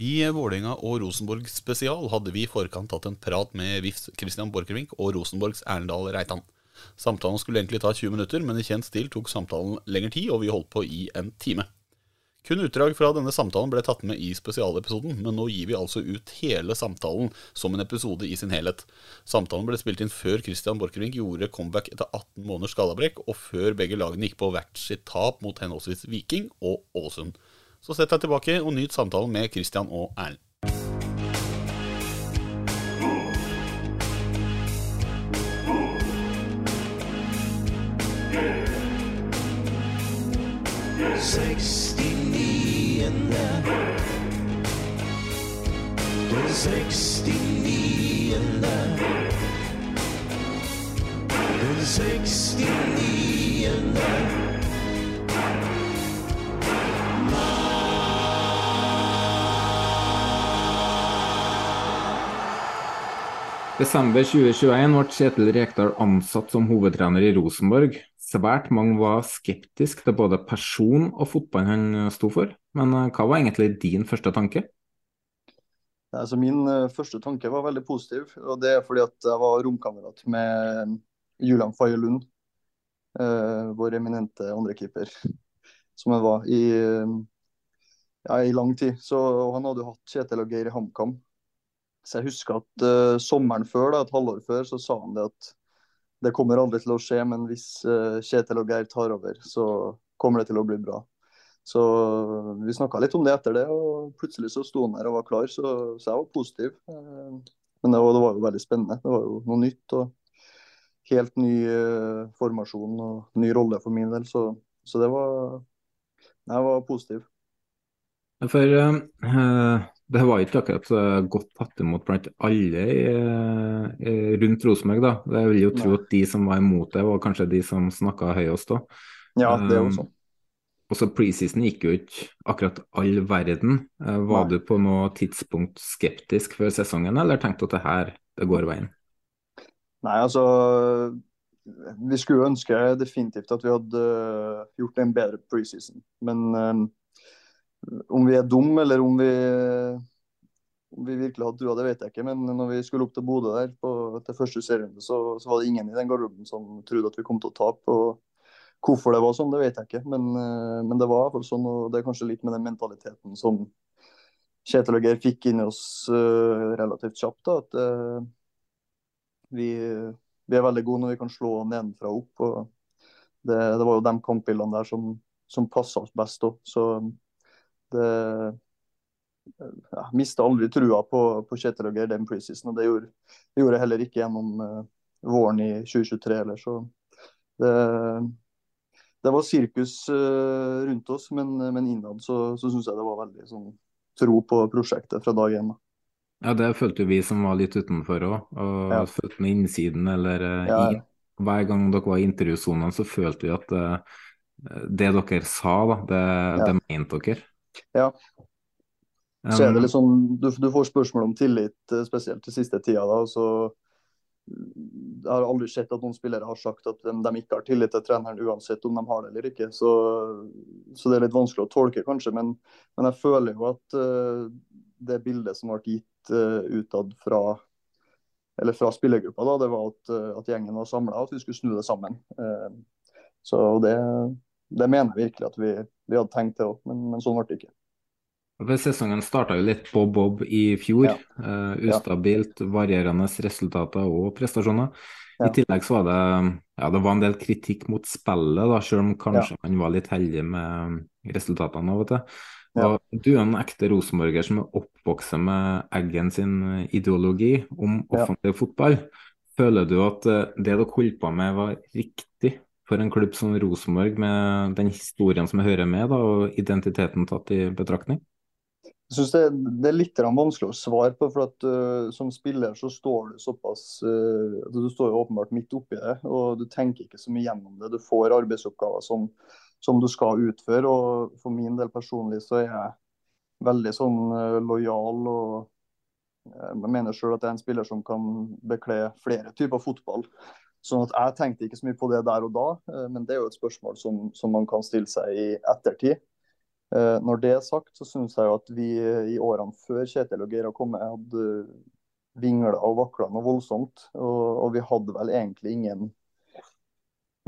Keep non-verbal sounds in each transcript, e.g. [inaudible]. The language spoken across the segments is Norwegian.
I Vålerenga og Rosenborg spesial hadde vi i forkant tatt en prat med VIFs Christian Borchgrevink og Rosenborgs Erlendal Reitan. Samtalen skulle egentlig ta 20 minutter, men i kjent stil tok samtalen lengre tid, og vi holdt på i en time. Kun utdrag fra denne samtalen ble tatt med i spesialepisoden, men nå gir vi altså ut hele samtalen som en episode i sin helhet. Samtalen ble spilt inn før Christian Borchgrevink gjorde comeback etter 18 måneders skallabrekk, og før begge lagene gikk på hvert sitt tap mot henholdsvis Viking og Ålesund. Så sett deg tilbake og nyt samtalen med Christian og Erlend. Desember 2021 ble Kjetil Rekdal ansatt som hovedtrener i Rosenborg. Svært mange var skeptiske til både person og fotballen han sto for. Men eh, hva var egentlig din første tanke? Altså min eh, første tanke var veldig positiv, og det er fordi at jeg var romkamerat med Julian Faye Lund, eh, vår eminente andrekeeper, som jeg var i, eh, ja, i lang tid. Så, han hadde jo hatt Kjetil og Geir i HamKam. Så jeg husker at uh, sommeren før, da, et halvår før, så sa han det at det kommer aldri til å skje, men hvis uh, Kjetil og Geir tar over, så kommer det til å bli bra. Så vi snakka litt om det etter det, og plutselig så sto han der og var klar, så, så jeg var positiv. Uh, Men det var, det var jo veldig spennende. Det var jo noe nytt og helt ny eh, formasjon og ny rolle for min del, så, så det var Jeg var positiv. For eh, det var ikke akkurat eh, godt tatt imot blant alle i, eh, rundt Rosenborg. da. Jeg vil jo tro at de som var imot det, var kanskje de som snakka høyest da. Ja, det er Um, jo sånn. Også preseason gikk jo ikke akkurat all verden. Eh, Var Nei. du på noe tidspunkt skeptisk før sesongen, eller tenkte du at det her, det går veien? Nei, altså Vi skulle ønske definitivt at vi hadde eh, gjort en bedre preseason. Men eh, om vi er dumme, eller om vi, om vi virkelig hadde trua, det vet jeg ikke. Men når vi skulle opp til Bodø der på, til første serierunde, så, så var det ingen i den garderoben som trodde at vi kom til å tape. og Hvorfor det var sånn, det vet jeg ikke. Men, eh, men det var i hvert fall sånn, og det er kanskje litt med den mentaliteten som Kjetil og Geir fikk inn i oss uh, relativt kjapt. da, at uh, vi, vi er veldig gode når vi kan slå nedenfra og opp. og Det, det var jo de kampbildene der som, som passa oss best òg. Det ja, Mista aldri trua på, på Kjetil og Geir den preseason, og det gjorde, det gjorde jeg heller ikke gjennom uh, våren i 2023 heller. Så det, det var sirkus uh, rundt oss, men, men innad så, så syns jeg det var veldig sånn, tro på prosjektet fra dag én. da. Ja, det følte vi som var litt utenfor òg, og Ja. følte med innsiden eller uh, Ja, i. Hver gang dere var i intervjusonene, så følte vi at eh, det dere sa, da, det, det mente dere. Ja. Så er det Um, litt sånn, du, du får spørsmål om tillit, eh, spesielt til siste tida. da, så Jeg har aldri sett at noen spillere har sagt at de, de ikke har tillit til treneren uansett om de har det eller ikke. Så, så det er litt vanskelig å tolke, kanskje. Men, men jeg føler jo at uh, det bildet som ble gitt uh, utad fra eller fra spillergruppa, da, det var at, eh, at gjengen var samla at vi skulle snu det sammen. Uh, så det, det mener jeg virkelig at vi, vi hadde tenkt det òg, men, men sånn ble det ikke. Sesongen starta jo litt på bob i fjor. Ja. Uh, ustabilt, varierende resultater og prestasjoner. Ja. I tillegg så var det ja, det var en del kritikk mot spillet, da, selv om kanskje man var litt heldig med resultatene og til. Ja. Du er en ekte rosenborger som er oppvokst med Eggen sin ideologi om Ja. offensiv fotball. Føler du at eh, det dere holdt på med var riktig for en klubb som Rosenborg, med den historien som jeg hører med, da, og identiteten tatt i betraktning? Jeg synes det, det er litt vanskelig å svare på, for at uh, som spiller så står du såpass uh, Du står jo åpenbart midt oppi det, og du tenker ikke så mye gjennom det. Du får arbeidsoppgaver som, som du skal utføre. og For min del personlig så er jeg veldig sånn uh, lojal og jeg mener selv at jeg er en spiller som kan bekle flere typer fotball. Sånn at Jeg tenkte ikke så mye på det der og da, uh, men det er jo et spørsmål som, som man kan stille seg i ettertid. Eh, Når det er sagt, så syns jeg jo at vi eh, i årene før Kjetil og Geir har kommet, hadde vingla og vakla noe voldsomt. Og, og vi hadde vel egentlig ingen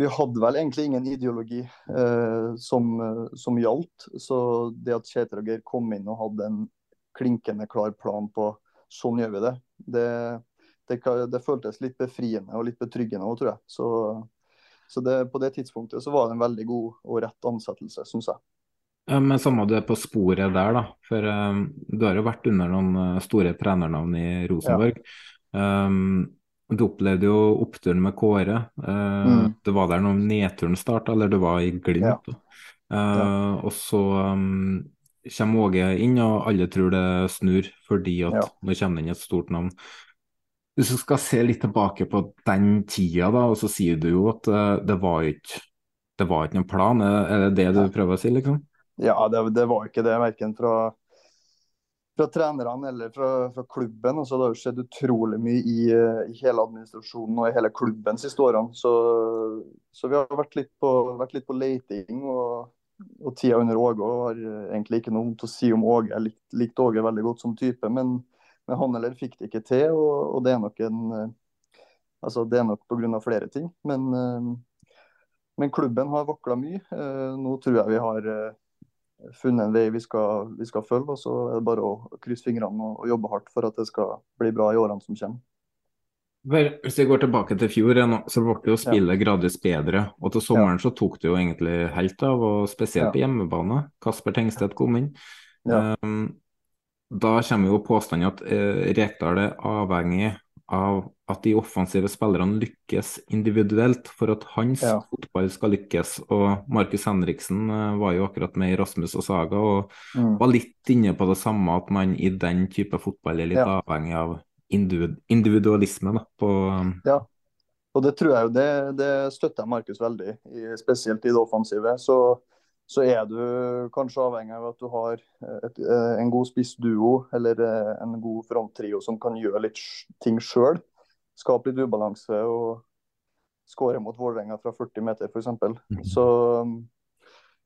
vi hadde vel egentlig ingen ideologi eh, som, eh, som gjaldt. Så det at Kjetil og Geir kom inn og hadde en klinkende klar plan på sånn gjør vi det, det, det, det føltes litt befriende og litt betryggende òg, tror jeg. Så, så det, på det tidspunktet så var det en veldig god og rett ansettelse, syns jeg. Ja, men samme det på sporet der, da. For um, du har jo vært under noen eh, store trenernavn i Rosenborg. Um, du opplevde jo oppturen med Kåre. Uh, Mm. Det var der når nedturen starta, eller du var i Glimt. Ja. Uh, ja. Og så um, kommer Åge inn, og alle tror det snur fordi at Ja. nå kommer det inn et stort navn. Hvis du skal se litt tilbake på den tida, da, og så sier du jo at eh, det var ikke det var ikke noen plan. Er det det du prøver å si, liksom? Ja, det, det var ikke det, verken fra, fra trenerne eller fra, fra klubben. Altså, det har jo skjedd utrolig mye i, eh, i hele administrasjonen og i hele klubben siste årene. Så, så vi har vært litt på, vært litt på leiting. Og, og tida under Åge og har egentlig ikke noe vondt å si om Åge. Jeg likte likt Åge veldig godt som type, men, men han heller fikk det ikke til. Og, og det er nok en eh, Altså, det er nok pga. flere ting. Men, eh, men klubben har vakla mye. Eh, Nå tror jeg vi har funnet en vei vi skal, vi skal følge. og Så er det bare å krysse fingrene og, og jobbe hardt for at det skal bli bra i årene som kommer. Hvis vi går tilbake til fjor, så ble jo spillet gradvis bedre. Og til sommeren så tok det jo egentlig helt av, og spesielt på hjemmebane. Kasper Tengstedt kom inn. Ja. Um, da kommer jo påstanden at eh, Rekdal er avhengig av at de offensive spillerne lykkes individuelt for at hans Ja. fotball skal lykkes. Og Markus Henriksen eh, var jo akkurat med i Rasmus og Saga og Mm. var litt inne på det samme, at man i den type fotball er litt Ja. avhengig av individ individualisme. Da, på, um, Ja, og det tror jeg jo det, det støtter Markus veldig, i, spesielt i det offensive. Så, så er du kanskje avhengig av at du har et, eh, en god spissduo eller eh, en god fronttrio som kan gjøre litt ting sjøl. Skape litt ubalanse og skåre mot Vålerenga fra 40 meter f.eks. Så um,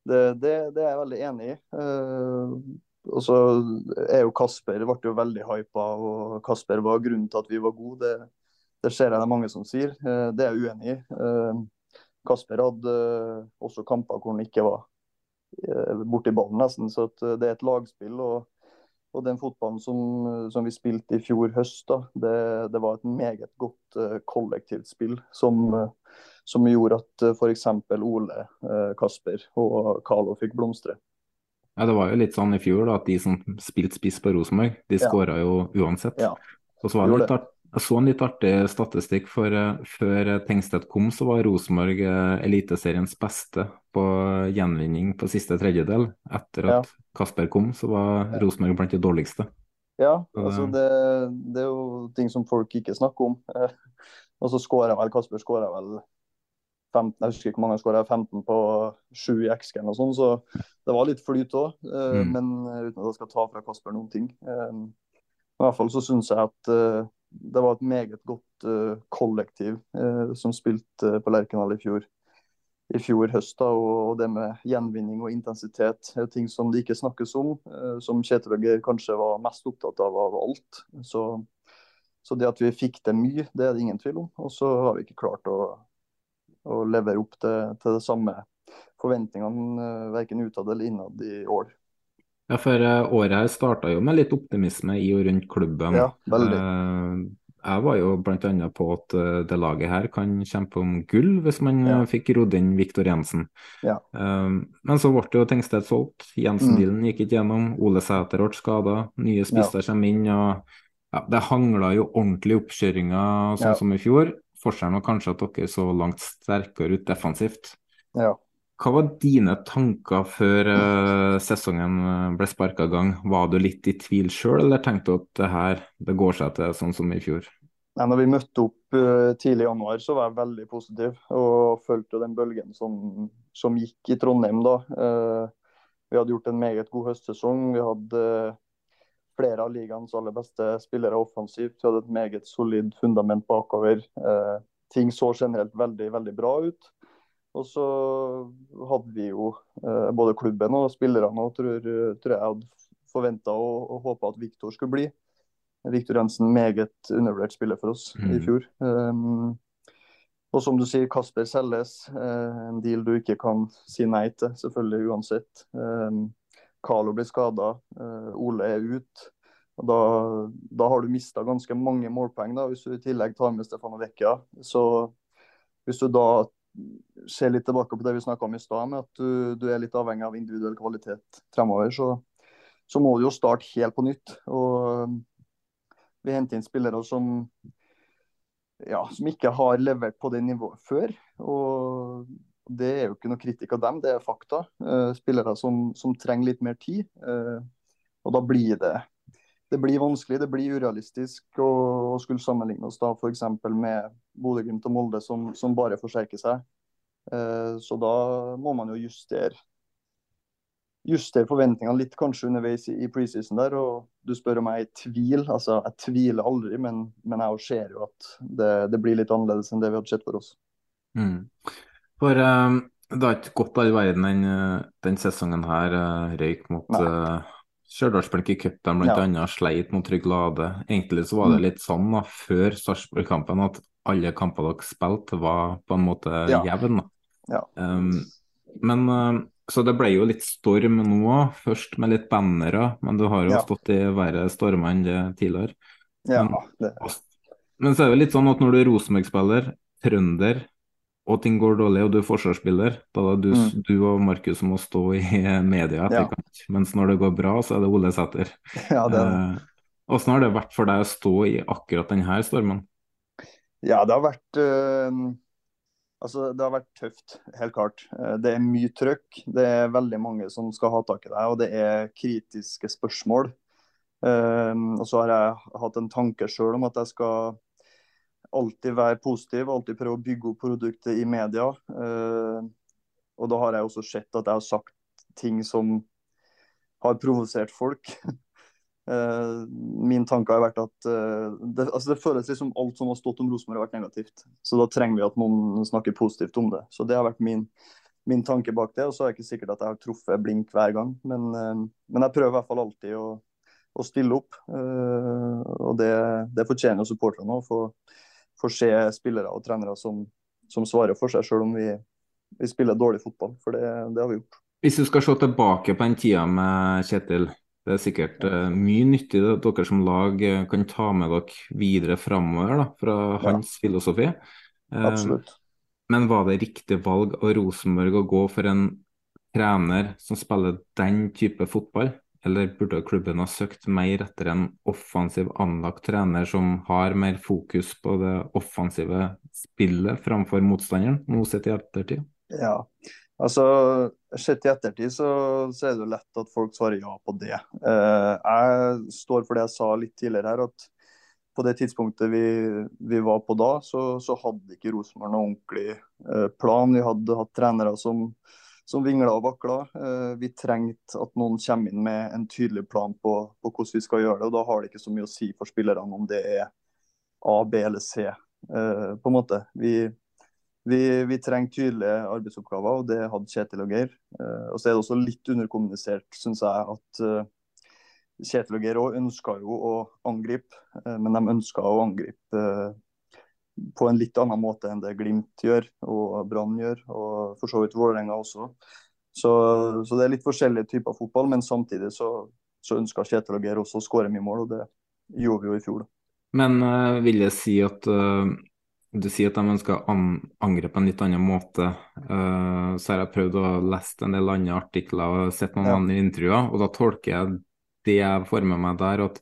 det, det, det er jeg veldig enig i. Eh, og så er jo Kasper ble jo veldig hypa, og Kasper var grunnen til at vi var gode. Det, det ser jeg det er mange som sier. Eh, Det er jeg uenig i. Eh, Kasper hadde eh, også kamper hvor han ikke var eh, borti ballen, nesten. Så eh, det er et lagspill. og og den fotballen som, som vi spilte i fjor høst, da, det, det var et meget godt uh, kollektivt spill som, uh, som gjorde at uh, f.eks. Ole, uh, Kasper og Carlo fikk blomstre. ja, det var jo litt sånn i fjor da, at de som spilte spiss på Rosenborg, de Ja. jo uansett. Ja. Og så var det litt jeg så en litt artig statistikk, for eh, før eh, Tengstedt kom, så var Rosenborg eh, Eliteseriens beste på gjenvinning på siste tredjedel. Etter at Kasper kom, så var Rosenborg blant de dårligste. Ja, altså det- det, er jo ting som folk ikke snakker om. [laughs] Og så skårer vel Kasper skårer vel 15, jeg husker ikke hvor mange han skåret, 15 på 7 i x og sånn, så det var litt flyt òg. Mm. Men uten at jeg skal ta fra Kasper noen ting. I hvert fall så syns jeg at det var et meget godt uh, kollektiv uh, som spilte på Lerkendal i fjor. I fjor høst, da, og det med gjenvinning og intensitet er ting som det ikke snakkes om. eh, Som Kjetil og kanskje var mest opptatt av av alt. Så, så det at vi fikk til mye, det er det ingen tvil om. Og så har vi ikke klart å, å levere opp til, til det samme forventningene, eh, verken utad eller innad i år. Ja, for eh, året her starta jo med litt optimisme i og rundt klubben. Ja, veldig. Eh, jeg var jo bl.a. på at eh, det laget her kan kjempe om gull hvis man Ja. fikk rodd inn Viktor Jensen. Ja. Men så ble det jo Tengstedt solgt. Mm. Jensen-dealen gikk ikke gjennom. Ole Sæter ble skada. Nye spisser kommer inn. og ja, Det hangla jo ordentlig oppkjøringa sånn Ja. som i fjor. Forskjellen var kanskje at dere så langt sterkere ut defensivt. Ja. Hva var dine tanker før uh, sesongen eh, ble sparka i gang? Var du litt i tvil sjøl, eller tenkte du at det her det går seg til sånn som i fjor? Nei, når vi møtte opp uh, tidlig i januar, så var jeg veldig positiv. Og fulgte den bølgen som, som gikk i Trondheim da. Uh, vi hadde gjort en meget god høstsesong. Vi hadde flere av ligaens aller beste spillere offensivt. Vi hadde et meget solid fundament bakover. Ting så generelt veldig, veldig bra ut. Og så hadde vi jo eh, både klubben og spillerne og tror, tror jeg hadde forventa og, og håpa at Viktor skulle bli. Viktor Jensen, meget undervurdert spiller for oss i Mm. fjor. Um, og som du sier, Kasper selges. Uh, en deal du ikke kan si nei til, selvfølgelig uansett. Um, Carlo blir skada, Ole er ut. Da, da har du mista ganske mange målpoeng, da, hvis du i tillegg tar med Stefano Vecchia. Så hvis du da ser litt tilbake på det vi snakka om i stad, med at du, du er litt avhengig av individuell kvalitet fremover, så, så må du jo starte helt på nytt. Og um, vi henter inn spillere som ja, som ikke har levert på det nivået før. Og det er jo ikke noe kritikk av dem, det er fakta. Eh, spillere som, som trenger litt mer tid. Eh, og da blir det det blir vanskelig, det blir urealistisk å, å skulle sammenligne oss da f.eks. med Bodø-Glimt og Molde, som, som bare forsterker seg. Eh, så da må man jo justere justere forventningene litt kanskje underveis i, i preseason der. Og du spør om jeg er i tvil. Altså, jeg tviler aldri, men, men jeg ser jo at det, det blir litt annerledes enn det vi hadde sett for oss. Mm. For um, det har ikke gått all verden den, den sesongen her eh, røyk mot uh, Stjørdalsblink i cupen, blant Ja. annet sleit mot Trygg Lade. Egentlig så var det Mm. litt sånn da, før Sarpsborg-kampen at alle kamper dere spilte var på en måte Ja. jevn. Ja. Um, men eh, Så det ble jo litt storm nå òg, først med litt bannere, men du har jo Ja. stått i verre stormer enn det tidligere. Ja, Men- det, Men så er det litt sånn at når du er Rosenborg-spiller, trønder, og ting går dårlig, og du er forsvarsspiller, da er det du, Mm. du og Markus som må stå i [laughs] media etterkant. Mens når det går bra, så er det Ole Sæter. [laughs] ja, det, er det. Eh, har det vært for deg å stå i akkurat denne stormen? ja, det har vært øh, Altså, det har vært tøft, helt klart. Eh, Det er mye trøkk. Det er veldig mange som skal ha tak i deg, og det er kritiske spørsmål. Uh, og så har jeg hatt en tanke sjøl om at jeg skal alltid være positiv, alltid prøve å bygge opp produktet i media. Eh, og da har jeg også sett at jeg har sagt ting som har provosert folk. [laughs] Eh, min tanke har vært at eh, det, altså det føles liksom alt som har stått om Rosenborg har vært negativt. Så da trenger vi at noen snakker positivt om det. Så det har vært min, min tanke bak det. Og så er det ikke sikkert at jeg har truffet blink hver gang, men, men jeg prøver i hvert fall alltid å, å stille opp. Og det, det fortjener supporterne å få, få se spillere og trenere som, som svarer for seg, selv om vi, vi spiller dårlig fotball. For det, det har vi gjort. Hvis du skal se tilbake på den tida med Kjetil, det er sikkert eh, mye nyttig det dere som lag eh, kan ta med dere videre framover da, fra hans filosofi. Eh, Absolutt. Men var det riktig valg av Rosenborg å gå for en trener som spiller den type fotball, eller burde klubben ha søkt mer etter en offensiv anlagt trener som har mer fokus på det offensive spillet framfor motstanderen, nå sett i ettertid? Ja, altså Sett i ettertid så, så er det jo lett at folk svarer ja på det. Eh, jeg står for det jeg sa litt tidligere her, at på det tidspunktet vi, vi var på da, så, så hadde ikke Rosenborg noen ordentlig eh, plan. Vi hadde hatt trenere som, som vingla og vakla. Eh, vi trengte at noen kommer inn med en tydelig plan på, på hvordan vi skal gjøre det. og Da har det ikke så mye å si for spillerne om det er A, B eller C. Eh, på en måte. Vi, vi, vi trenger tydelige arbeidsoppgaver, og det hadde Kjetil og Geir. Eh, og så er det også litt underkommunisert, syns jeg, at Kjetil og Geir òg ønska jo å angripe, men de ønska å angripe på en litt annen måte enn det Glimt gjør, og Brann gjør, og for så vidt Vålerenga også. Så, så det er litt forskjellige typer fotball, men samtidig så, så ønska Kjetil og Geir også å skåre mye mål, og det gjorde vi jo i fjor. da. Men uh, vil jeg si at uh, du sier at de ønsker å angre på en litt annen måte. Uh, så har jeg prøvd å lese en del andre artikler og sett noen Ja. andre intervjuer, og da tolker jeg det jeg får med meg der, at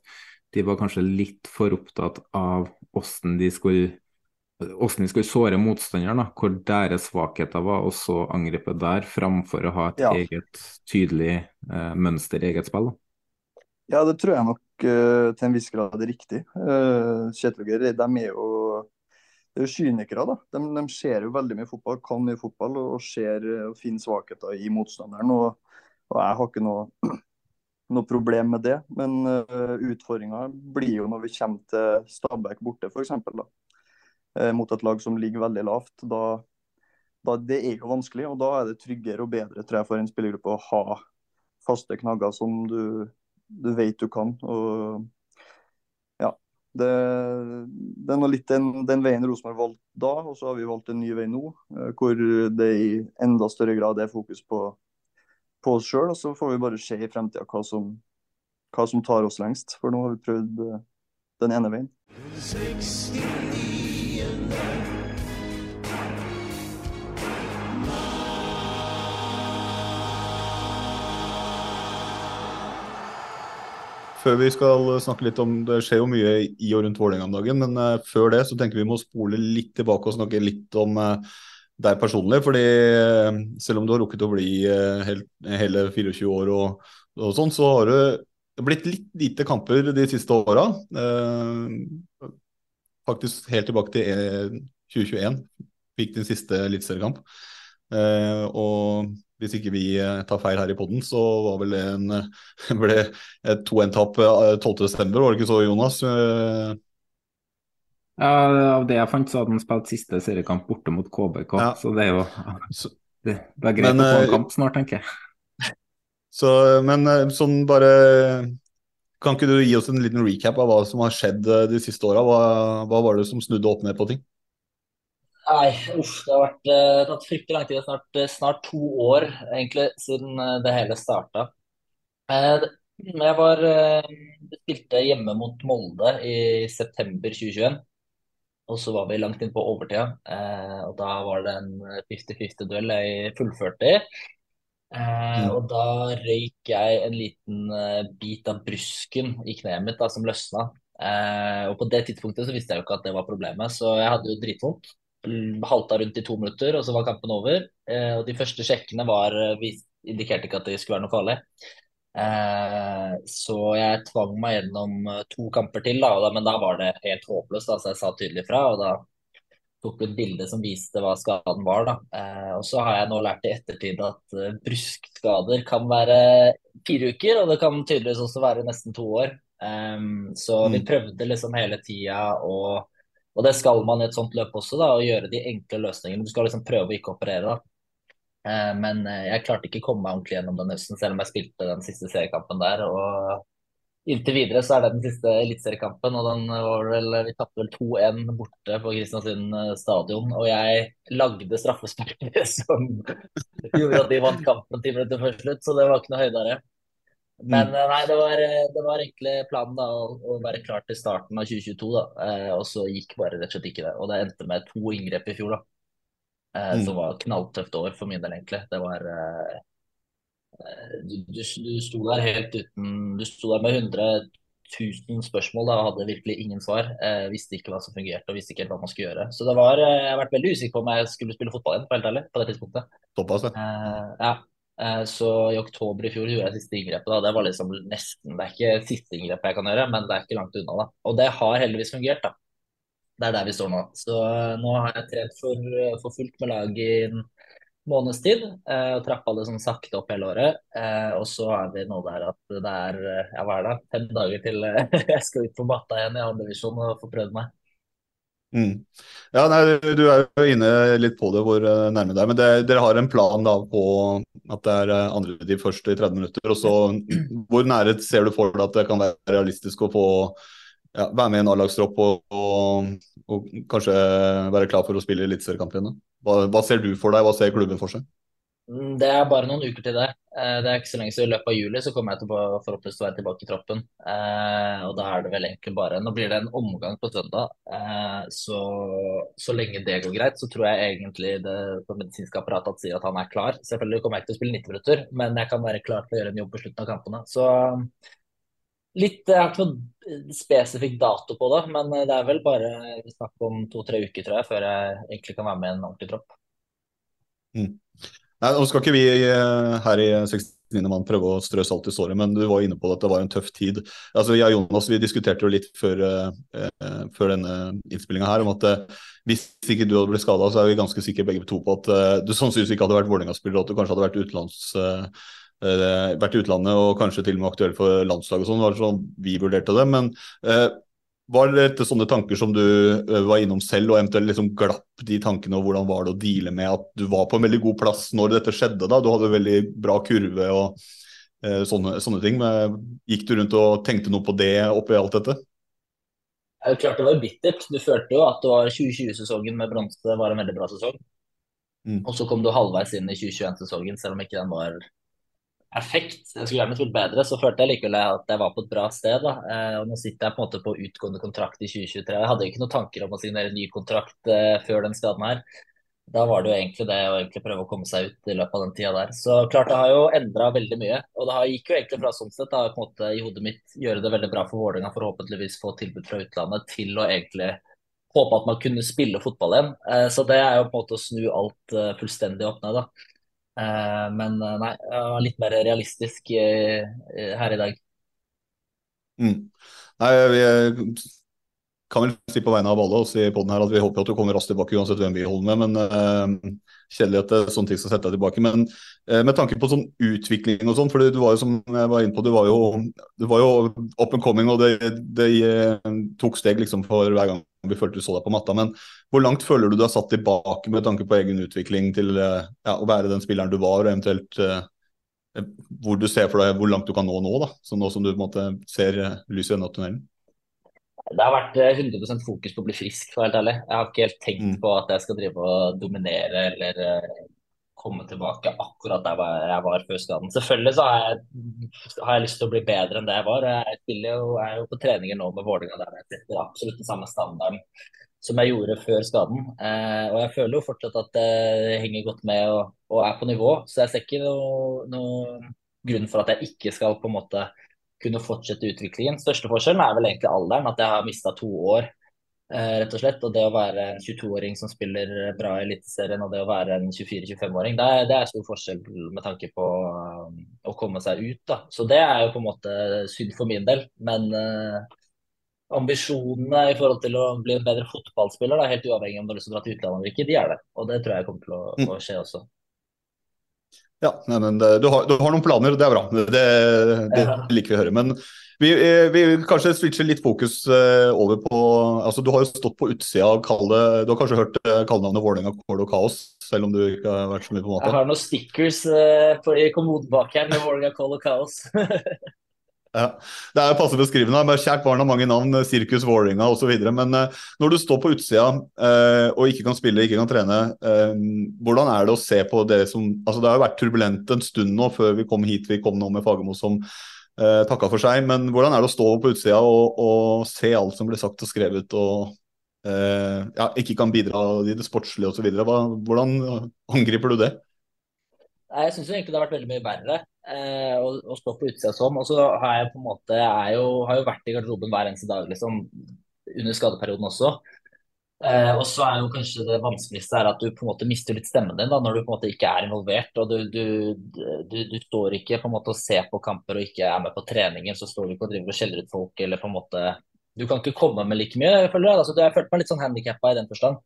de var kanskje litt for opptatt av hvordan de skulle hvordan de skulle såre motstanderen, da, hvor deres svakheter var, og så angripe der, framfor å ha et Ja. eget tydelig eh, mønster i eget spill. Da. Ja, det tror jeg nok eh, til en viss grad er riktig. Uh, Kjetil og Geir de er jo, det er jo kynikere. da. De, de ser jo veldig mye fotball, kan mye fotball og, og ser eh, og finner svakheter i motstanderen. Og, og jeg har ikke noe, [clears throat] noe problem med det. Men uh, utfordringa blir jo når vi kommer til Stabæk borte, f.eks. Uh, mot et lag som ligger veldig lavt. Da, da, det er jo vanskelig, og da er det tryggere og bedre tror jeg, for en spillergruppe å ha faste knagger som du, du vet du kan. Og det, det er nå litt den, den veien Rosenborg valgte da, og så har vi valgt en ny vei nå, eh, hvor det i enda større grad er fokus på, på oss sjøl. Og så får vi bare se i fremtida hva, hva som tar oss lengst. For nå har vi prøvd eh, den ene veien. Før vi skal snakke litt om Det skjer jo mye i og rundt Vålerenga om dagen, men eh, før det så tenker vi må spole litt tilbake og snakke litt om eh, deg personlig. fordi eh, selv om du har rukket å bli hele 24 år og, og sånn, så har det blitt litt lite kamper de siste åra. Eh, faktisk helt tilbake til eh, 2021 fikk din siste eliteseriekamp. Eh, og hvis ikke vi eh, tar feil her i podden, så var vel det en, eh, [laughs] ble et 2-1-tap eh, 12.12., var det ikke så, Jonas? Eh, Ja, av det jeg fant, så hadde han spilt siste seriekamp borte mot KBK, Ja. så det er jo [laughs] det, det er greit Men, å få eh, en kamp snart, tenker jeg. [laughs] Så, men eh, sånn bare Kan ikke du gi oss en liten recap av hva som har skjedd eh, de siste åra? Hva, hva var det som snudde opp ned på ting? Nei, uff, det har vært eh, tatt fryktelig lang tid. Snart, eh, snart to år egentlig siden eh, det hele starta. Eh, jeg var, eh, spilte hjemme mot Molde i september 2021. Og så var vi langt inn på overtida. Og da var det en 50-50-duell jeg fullførte i. Eh, og da røyk jeg en liten eh, bit av brusken i kneet mitt da, som løsna. Eh, og på det tidspunktet så visste jeg jo ikke at det var problemet, så jeg hadde jo dritvondt. Halta rundt i to minutter, og så var kampen over. Eh, og de første sjekkene var, indikerte ikke at det skulle være noe farlig. Eh, så jeg tvang meg gjennom to kamper til, da, men da var det helt håpløst. Altså jeg sa tydelig fra. og da tok et bilde som viste hva skaden var. Da. Eh, og så har jeg nå lært i ettertid at eh, bruskskader kan være fire uker, og det kan tydeligvis også være nesten to år. Um, så vi Mm. prøvde liksom hele tida, og, og det skal man i et sånt løp også, da, å gjøre de enkle løsningene. Du skal liksom prøve å ikke operere, da. Eh, men eh, jeg klarte ikke å komme meg ordentlig gjennom den høsten, selv om jeg spilte den siste seriekampen der. og Inntil videre så er det den siste eliteseriekampen, og den var vel, vi tapte vel 2-1 borte på Kristiansund eh, stadion. Og jeg lagde straffesparket [laughs] som gjorde at de vant kampen ti minutter før slutt, så det var ikke noe høydere. Men eh, nei, det var, eh, det var egentlig planen da, å, være klar til starten av 2022, da. Eh, og så gikk bare rett og slett ikke det. Og det endte med to inngrep i fjor, da. Eh, Mm. Som var knalltøft år for min del, egentlig. Det var du, du, du sto der helt uten Du sto der med 100 000 spørsmål da, og hadde virkelig ingen svar. Eh, visste ikke hva som fungerte og visste ikke helt hva man skulle gjøre. Så det var, eh, jeg har vært veldig usikker på om jeg skulle spille fotball igjen, helt ærlig, på det tidspunktet. Såpass, det. Eh, ja. Eh, så i oktober i fjor gjorde jeg siste inngrepet. da, Det var liksom nesten, det er ikke siste inngrepet jeg kan gjøre, men det er ikke langt unna. da. Og det har heldigvis fungert. da. Det er der vi står nå. Så eh, nå har jeg trent for, for fullt med lag i en måneds tid. Eh, og trappa det sånn sakte opp hele året. Eh, og så er vi nå der at det er eh, ja, hva er det, fem dager til [laughs] jeg skal ut på matta igjen i andre divisjon og få prøvd meg. Mm. Ja, nei, du- er jo inne litt på det hvor nærme det er. Men det, dere har en plan da på at det er andre de først i 30 minutter. og så [clears throat] Hvor nære ser du for deg at det kan være realistisk å få ja, være med i en A-lagstropp og, og, og kanskje være klar for å spille eliteseriekamp igjen? Hva, hva ser du for deg, hva ser klubben for seg? Mm, Det er bare noen uker til det. Eh, Det er ikke så lenge siden i løpet av juli så kommer jeg til å forhåpentligvis være tilbake i troppen. Eh, og da er det vel egentlig bare Nå blir det en omgang på søndag. Eh, så så lenge det går greit, så tror jeg egentlig det medisinske apparatet sier at han er klar. Selvfølgelig kommer jeg ikke til å spille 90 minutter, men jeg kan være klar til å gjøre en jobb på slutten av kampene. Så litt Jeg har ikke noe spesifikk dato på det, men det er vel bare snakk om to-tre uker, tror jeg, før jeg egentlig kan være med i en ordentlig tropp. Mm. Nei, nå skal ikke vi eh, her i 69. mann prøve å strø salt i såret, men du var inne på at det var en tøff tid. Altså, Jeg og Jonas vi diskuterte jo litt før, eh, eh, før denne innspillinga her om at eh, hvis ikke du hadde blitt skada, så er vi ganske sikre begge to på at eh, du sannsynligvis ikke hadde vært Vålerenga-spiller, at du kanskje hadde vært utenlands eh, vært i utlandet og kanskje til og med aktuell for landslag og sånn. Var sånn vi vurderte det. Men uh, var det sånne tanker som du eh, var innom selv, og eventuelt liksom glapp de tankene, og hvordan var det å deale med at du var på en veldig god plass når dette skjedde? da? Du hadde veldig bra kurve og eh, sånne, sånne ting. Men gikk du rundt og tenkte noe på det oppi alt dette? Det er jo klart det var bittert. Du følte jo at det var 2020-sesongen med bronse var en veldig bra sesong. Mm. Og så kom du halvveis inn i 2021-sesongen, selv om ikke den var perfekt. Jeg skulle gjerne trodd bedre, så følte jeg likevel at jeg var på et bra sted. da. Eh, og Nå sitter jeg på en måte på utgående kontrakt i 2023. Jeg hadde ikke noen tanker om å signere ny kontrakt eh, før den skaden her. Da var det jo egentlig det å egentlig prøve å komme seg ut i løpet av den tida der. Så klart det har jo endra veldig mye. Og det har, gikk jo egentlig fra sånn sett da, på en måte i hodet mitt gjøre det veldig bra for Vålerenga, forhåpentligvis få tilbud fra utlandet, til å egentlig håpe at man kunne spille fotball igjen. Eh, så det er jo på en måte å snu alt fullstendig opp ned, da. Eh, Men eh, nei, jeg var litt mer realistisk eh, her i dag. Mm. Nei, vi kan vel si på vegne av alle oss i poden her at vi håper at du kommer raskt tilbake uansett hvem vi holder med. Men uh, kjedelig at det er sånne ting skal sette deg tilbake. Men uh, med tanke på sånn utvikling og sånn, for du var jo som jeg var inne på, du var jo, du var jo up and coming, og det, det uh, tok steg liksom for hver gang vi følte du så deg på matta. Men hvor langt føler du du har satt tilbake med tanke på egen utvikling til eh, ja, å være den spilleren du var, og eventuelt eh, hvor du ser for deg hvor langt du kan nå nå, da, så nå som du på en måte ser eh, lyset i enden av tunnelen? Det har vært eh, 100 fokus på å bli frisk, for å være helt ærlig. Jeg har ikke helt tenkt Mm. på at jeg skal drive og dominere eller eh, komme tilbake akkurat der jeg var før skaden. Selvfølgelig så har jeg, har jeg lyst til å bli bedre enn det jeg var. Jeg spiller jo, jeg er jo på treninger nå med Vålerenga der jeg setter absolutt den samme standarden som jeg gjorde før skaden. Eh, og jeg føler jo fortsatt at det henger godt med og, og er på nivå, så jeg ser ikke noen noe grunn for at jeg ikke skal på en måte kunne fortsette utviklingen. Største forskjellen er vel egentlig alderen, at jeg har mista to år, eh, rett og slett. Og det å være en 22-åring som spiller bra i Eliteserien, og det å være en 24-25-åring, det, det er stor forskjell med tanke på um, å komme seg ut. da. Så det er jo på en måte synd for min del. Men eh, ambisjonene i forhold til å bli en bedre fotballspiller, da, helt uavhengig om du har lyst til å dra til utlandet eller ikke, de er der. Og det tror jeg kommer til å, Mm. å skje også. Ja, nei, men det, du, har, du har noen planer, det er bra. Det, det Ja. liker vi å høre. Men vi, vil vi kanskje switcher litt fokus eh, over på altså Du har jo stått på utsida av kalde Du har kanskje hørt eh, kallenavnet Vålerenga Kål og Kaos, selv om du ikke har vært så mye på Jeg har noen stickers eh, på, i kommoden bak her med Vålerenga Kål og Kaos. [laughs] Ja. Det er jo passe beskrivende. men Kjært barn har mange navn, eh, Sirkus Vålerenga osv. Men eh, når du står på utsida eh, og ikke kan spille, ikke kan trene, hvordan er det å se på det som altså Det har jo vært turbulent en stund nå før vi kom hit vi kom nå med Fagermo som eh, takka for seg. Men hvordan er det å stå på utsida og, og se alt som ble sagt og skrevet, og eh, ja, ikke kan bidra i det sportslige osv.? Hvordan angriper du det? Nei, Jeg syns egentlig det har vært veldig mye verre eh, å, å stå på utsida sånn. Og så har jeg på en måte jeg jo, har jo vært i garderoben hver eneste dag liksom, under skadeperioden også. Eh, og så er jo kanskje det vanskeligste er at du på en måte mister litt stemmen din da, når du på en måte ikke er involvert. og du, du, du, du står ikke på en måte og ser på kamper og ikke er med på treninger. Så står du ikke og driver og skjeller ut folk eller på en måte Du kan ikke komme med like mye. Jeg føler altså, jeg følte meg litt sånn handikappa i den forstand.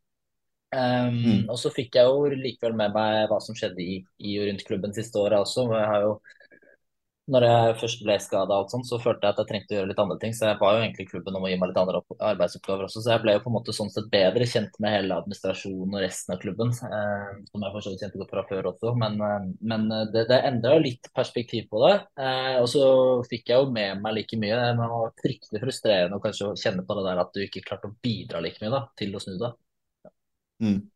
Um, Mm. Og så fikk jeg jo likevel med meg hva som skjedde i, i og rundt klubben siste året også. og Jeg har jo, når jeg først ble skada, så følte jeg at jeg trengte å gjøre litt andre ting. Så jeg ba jo egentlig klubben om å gi meg litt andre opp- arbeidsoppgaver også. Så jeg ble jo på en måte sånn sett bedre kjent med hele administrasjonen og resten av klubben. Eh, som jeg for kjente godt fra før også. Men, eh, men det, det endra jo litt perspektiv på det. Eh, og så fikk jeg jo med meg like mye. Det var fryktelig frustrerende å kanskje kjenne på det der at du ikke klarte å bidra like mye da, til å snu det. Mm.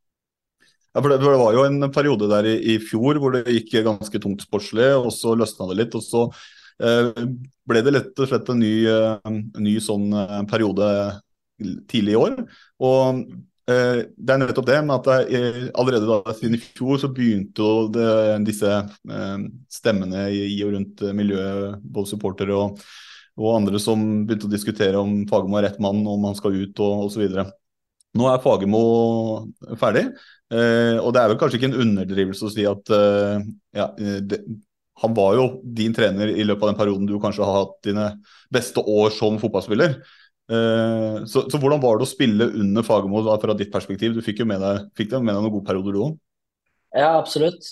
Ja, for det, for det var jo en periode der i, i fjor hvor det gikk ganske tungt sportslig, og så løsna det litt. og så eh, ble det rett og slett en ny, eh, ny sånn eh, periode tidlig i år. Og eh, det er nettopp det med at det, er- allerede da siden i fjor så begynte jo det, disse eh, stemmene i, i og rundt eh, miljøet, både supportere og, og andre som begynte å diskutere om Fagermo er rett mann, om han skal ut og osv. Nå er Fagermo ferdig, eh, og det er vel kanskje ikke en underdrivelse å si at eh, ja, eh, det, han var jo din trener i løpet av den perioden du kanskje har hatt dine beste år som fotballspiller. Så, så hvordan var det å spille under Fagermo fra ditt perspektiv? Du fikk jo med deg, fikk med deg noen gode perioder du òg? Ja, absolutt.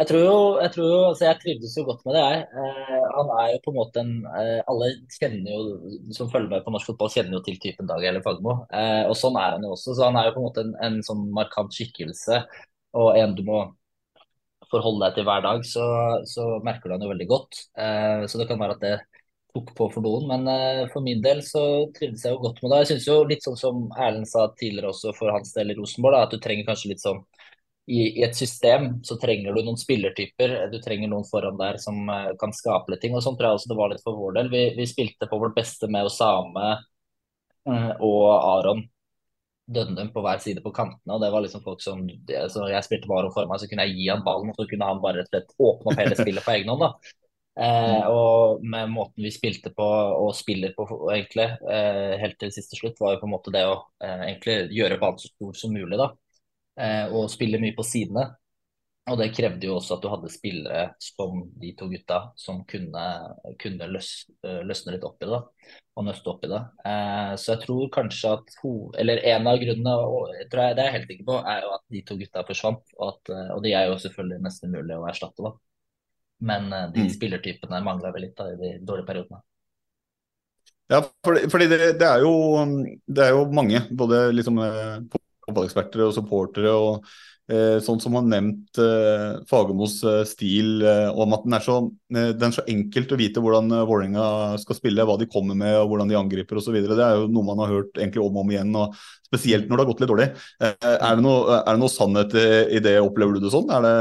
Jeg tror jo, jeg tror jo, altså jeg trivdes jo godt med det, jeg. Eh, han er jo på en måte en eh, Alle kjenner jo, som følger med på norsk fotball, kjenner jo til typen Dag Eller Fagmo. Eh, og sånn er han jo også. Så han er jo på en måte en, en sånn markant skikkelse, og en du må forholde deg til hver dag, så, så merker du han jo veldig godt. Eh, så det kan være at det tok på for noen, men eh, for min del så trivdes jeg jo godt med det. Jeg syns jo litt sånn som Erlend sa tidligere også for hans del i Rosenborg, da, at du trenger kanskje litt sånn i, i et system så trenger du noen spillertyper. Du trenger noen foran der som eh, kan skape litt ting. og Sånn tror jeg også det var litt for vår del. Vi, vi spilte på vårt beste med Osame eh, og Aron Dønnum på hver side på kantene. og det var liksom folk som, så Jeg spilte med Aron for meg, så kunne jeg gi han ballen, og så kunne han bare rett og slett åpne opp hele spillet på egen hånd. da. Eh, og med måten vi spilte på og spiller på egentlig eh, helt til siste slutt, var jo på en måte det å eh, egentlig gjøre banen så stor som mulig. da og spiller mye på sidene. Og det krevde jo også at du hadde spillere som de to gutta som kunne, kunne løs, eh, løsne litt opp i det. Og nøste opp i det. Eh, så jeg tror kanskje at Eller en av grunnene, og jeg tror jeg, det er jeg helt sikker på, er jo at de to gutta forsvant. Og, at, eh, og de er jo selvfølgelig nesten umulig å erstatte, da. Men eh, de Mm. spillertypene mangla vel litt da, i de dårlige periodene. Ja, fordi, fordi det, det, er jo, det er jo mange, både liksom eh, fotballeksperter og supportere, og sånn som har nevnt eh, Fagermos eh, stil, eh, om at den er, så, den er så enkelt å vite hvordan eh, Vålerenga skal spille, hva de kommer med og hvordan de angriper osv. Det er jo noe man har hørt egentlig om og om igjen, og spesielt når det har gått litt dårlig. Er, det noe, er det noe sannhet i, det, opplever du det sånn? Er det,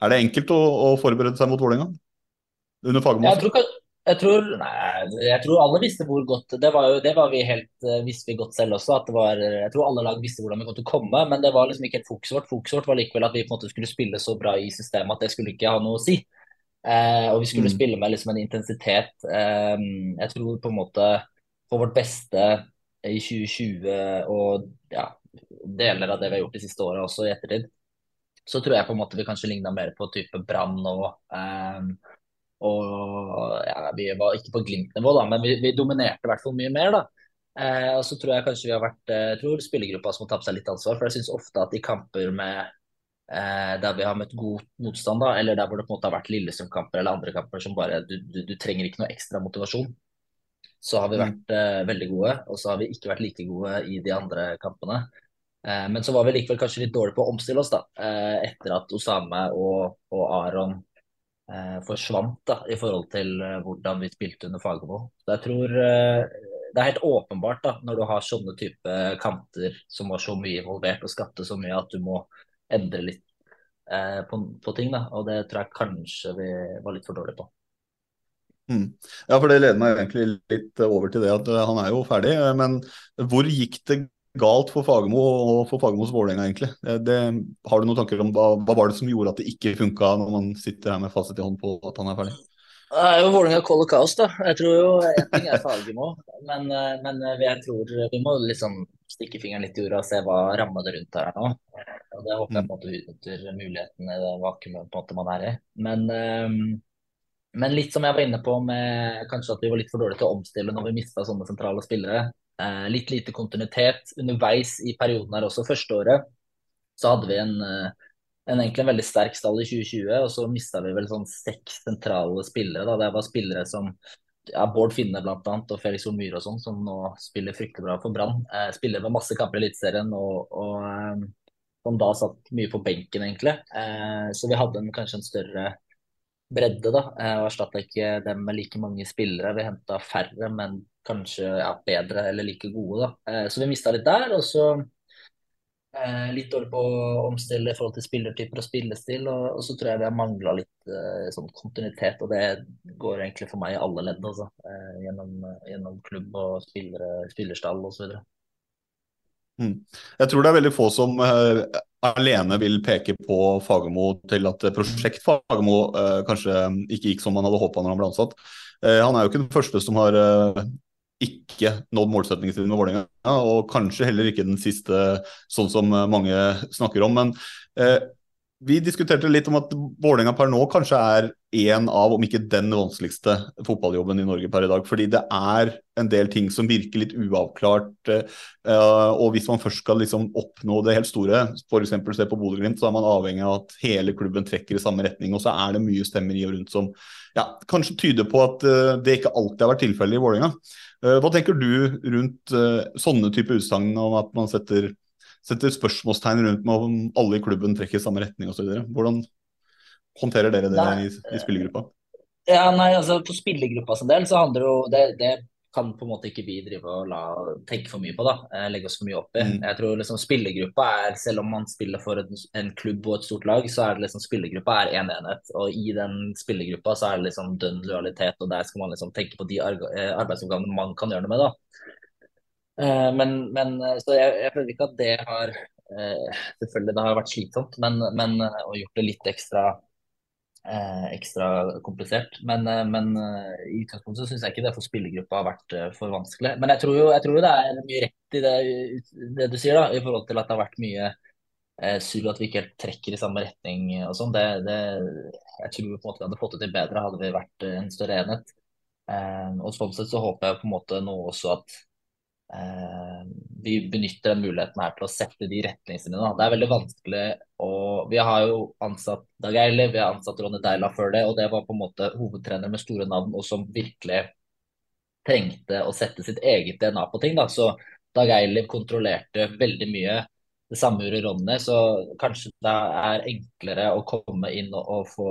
er det enkelt å, å forberede seg mot Vålerenga under Fagermo? Jeg tror, nei, jeg tror alle visste hvor godt Det var jo, det var vi helt, eh, visste vi godt selv også. at det var, Jeg tror alle lag visste hvordan vi kom til å komme, men det var liksom ikke helt fokuset vårt. Fokuset vårt var likevel at vi på en måte skulle spille så bra i systemet at det skulle ikke ha noe å si. Eh, og vi skulle Mm. spille med liksom en intensitet. Eh, jeg tror på en måte på vårt beste i 2020 og ja, deler av det vi har gjort de siste åra også i ettertid, så tror jeg på en måte vi kanskje ligna mer på type Brann og eh, og ja, Vi var ikke på Glimt-nivå, da, men vi, vi dominerte i hvert fall mye mer. da. Eh, og så tror jeg kanskje vi har vært eh, jeg tror spillergruppa som må tatt seg litt ansvar. For jeg syns ofte at i kamper med eh, der vi har møtt god motstand, da, eller der hvor det på en måte har vært Lillestrøm-kamper eller andre kamper som bare du, du, du trenger ikke noe ekstra motivasjon, så har vi vært eh, veldig gode. Og så har vi ikke vært like gode i de andre kampene. Eh, men så var vi likevel kanskje litt dårlige på å omstille oss da, eh, etter at Osame og, og Aron forsvant da, i forhold til eh, hvordan vi spilte under Fagermo. Jeg tror eh, det er helt åpenbart da, når du har sånne type kanter som var så mye involvert og skapte så mye at du må endre litt eh, på, på ting. da, Og det tror jeg kanskje vi var litt for dårlige på. Mm. Ja, for det leder meg egentlig litt over til det at eh, han er jo ferdig. eh, Men hvor gikk det galt for Fagermo og for Fagermos Vålerenga, egentlig? Det, det, har du noen tanker om hva, hva var det som gjorde at det ikke funka, når man sitter her med fasit i hånd på at han er ferdig? Det er jo Vålerenga kold og kaos, da. Jeg tror jo en ting er Fagermo, men, eh, men jeg tror vi må liksom stikke fingeren litt i jorda og se hva rammer det rundt her nå. Og Det håper jeg på en måte utnytter muligheten i det vakuumet man er i. Men, eh, men litt som jeg var inne på med kanskje at vi var litt for dårlige til å omstille når vi mista sånne sentrale spillere. Eh, litt lite kontinuitet underveis i perioden her også. Første året så hadde vi en eh, en egentlig en veldig sterk stall i 2020, og så mista vi vel sånn seks sentrale spillere. da, Det var spillere som ja, Bård Finne blant annet, og Felix Myhre og sånn, som nå spiller fryktelig bra for Brann. Eh, spiller med masse kamper i Eliteserien og, og eh, som da satt mye på benken, egentlig. Eh, så vi hadde en, kanskje en større bredde, da, eh, og erstatta ikke dem med like mange spillere. Vi henta færre, men kanskje ja, bedre eller like gode, da. Eh, så vi mista litt der. og så Eh, litt dårlig på å omstille i forhold til spillertyper og spillestil. Og, og så tror jeg det har mangla litt eh, sånn kontinuitet, og det går egentlig for meg i alle ledd. Altså, eh, gjennom, gjennom, klubb og spillere, spillerstall osv. Mm. Jeg tror det er veldig få som uh, alene vil peke på Fagermo til at prosjekt Fagermo uh, kanskje ikke gikk som man hadde håpa når han ble ansatt. Uh, han er jo ikke den første som har ikke nådd målsetningen sin med Vålerenga, og kanskje heller ikke den siste, sånn som mange snakker om. Men vi diskuterte litt om at Vålerenga per nå kanskje er en av, om ikke den vanskeligste fotballjobben i Norge per i dag. Fordi det er en del ting som virker litt uavklart. Eh, og hvis man først skal liksom oppnå det helt store, f.eks. se på Bodø-Glimt, så er man avhengig av at hele klubben trekker i samme retning. Og så er det mye stemmer i og rundt som ja, kanskje tyder på at eh, det ikke alltid har vært tilfellet i Vålerenga. Uh, hva tenker du rundt sånne type utsagn om at man setter setter spørsmålstegn rundt med om alle i klubben trekker i samme retning osv. Hvordan håndterer dere det nei, i, i, spillergruppa? Ja, nei, altså For spillergruppa sin del så handler jo det, det kan på en måte ikke vi drive og la, tenke for mye på. da, eh, Legge oss for mye opp i. Mm. Jeg tror liksom spillergruppa er, Selv om man spiller for en, en, klubb og et stort lag, så er det liksom spillergruppa er én en enhet. Og i den spillergruppa så er det liksom dønn lojalitet, og der skal man liksom tenke på de eh, arbeidsoppgavene man kan gjøre noe med. da. Eh, men, men, så jeg, jeg, føler ikke at det har Selvfølgelig det har vært slitsomt, men, men og gjort det litt ekstra ekstra komplisert. Men, men i utgangspunktet syns jeg ikke det for spillergruppa har vært for vanskelig. Men jeg tror jo, jeg tror det er mye rett i det, det, du sier, da, i forhold til at det har vært mye eh, surr at vi ikke helt trekker i samme retning og sånn. Jeg tror på en måte vi hadde fått det til bedre hadde vi vært en større enhet. Eh, og sånn sett så håper jeg på en måte nå også at Eh, vi benytter den muligheten her til å sette de retningslinjene. Det er veldig vanskelig å Vi har jo ansatt Dag Eiliv, vi har ansatt Ronny Deila før det, og det var på en måte hovedtrener med store navn og som virkelig trengte å sette sitt eget DNA på ting. Da. Så Dag Eiliv kontrollerte veldig mye. Det samme gjorde Ronny, så kanskje det er enklere å komme inn og, og få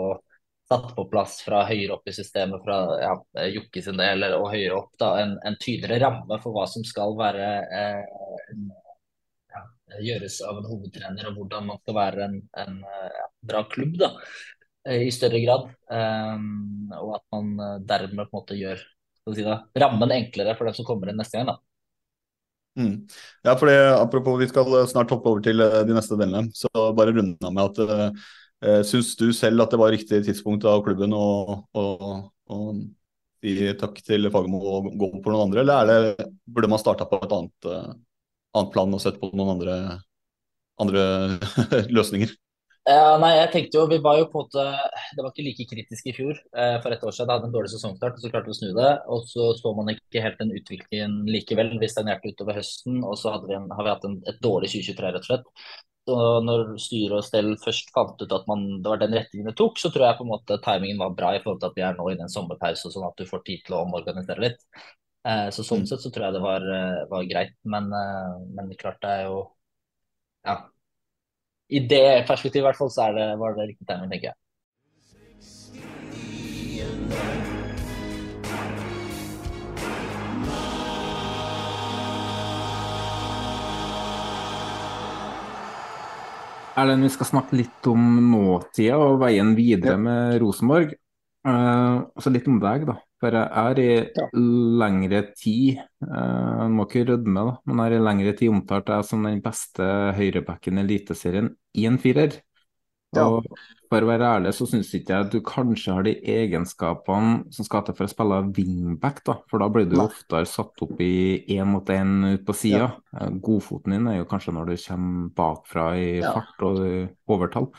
satt på plass fra høyere opp i systemet, fra ja, Jokke sin del og høyere opp, da, en, en, tydeligere ramme for hva som skal være eh, ja, gjøres av en hovedtrener, og hvordan man skal være en, en ja, bra klubb da, i større grad. Um, og at man eh, dermed på en måte gjør si da, rammen enklere for dem som kommer inn neste gang. da. Mm. Ja, fordi Apropos, vi skal snart hoppe over til de neste delene. Så bare runde med at uh, Uh, Syns du selv at det var riktig tidspunkt av klubben å, si takk til Fagermo og gå på noen andre, eller det, burde man starta på et annet, uh, annet, plan og sett på noen andre, andre [laughs] løsninger? Ja, nei, jeg tenkte jo, vi var jo på måte, Det var ikke like kritisk i fjor. Eh, for et år siden det hadde en dårlig sesongstart, og så klarte vi å snu det. Og så så man ikke helt den utviklingen likevel. Vi stagnerte utover høsten, og så vi en, har vi hatt en, et dårlig 2023, rett og slett. Og når styre og stell først fant ut at man, det var den retningen det tok, så tror jeg på en måte timingen var bra i forhold til at vi er nå i den sommerpause, sånn at du får tid til å omorganisere litt. Eh, så Sånn mm. sett så tror jeg det var, eh, var greit. Men, eh, men klart det er jo Ja. I det perspektivet i hvert fall så det, var det riktig timing, tenker jeg. Erlend, vi skal snakke litt om nåtida og veien videre ja. med Rosenborg. Uh, så litt om deg, da. For jeg er i ja. lengre tid, uh, må ikke rødme, da, men jeg er i lengre tid omtalt jeg som den beste høyrebacken i Eliteserien i en firer. Ja. Og for å være ærlig, så syns ikke jeg at du kanskje har de egenskapene som skal til for å spille wingback, da. For da blir du Nei. oftere satt opp i én mot én ut på sida. Ja. Eh, godfoten din er jo kanskje når du kommer bakfra i ja. fart og overtall.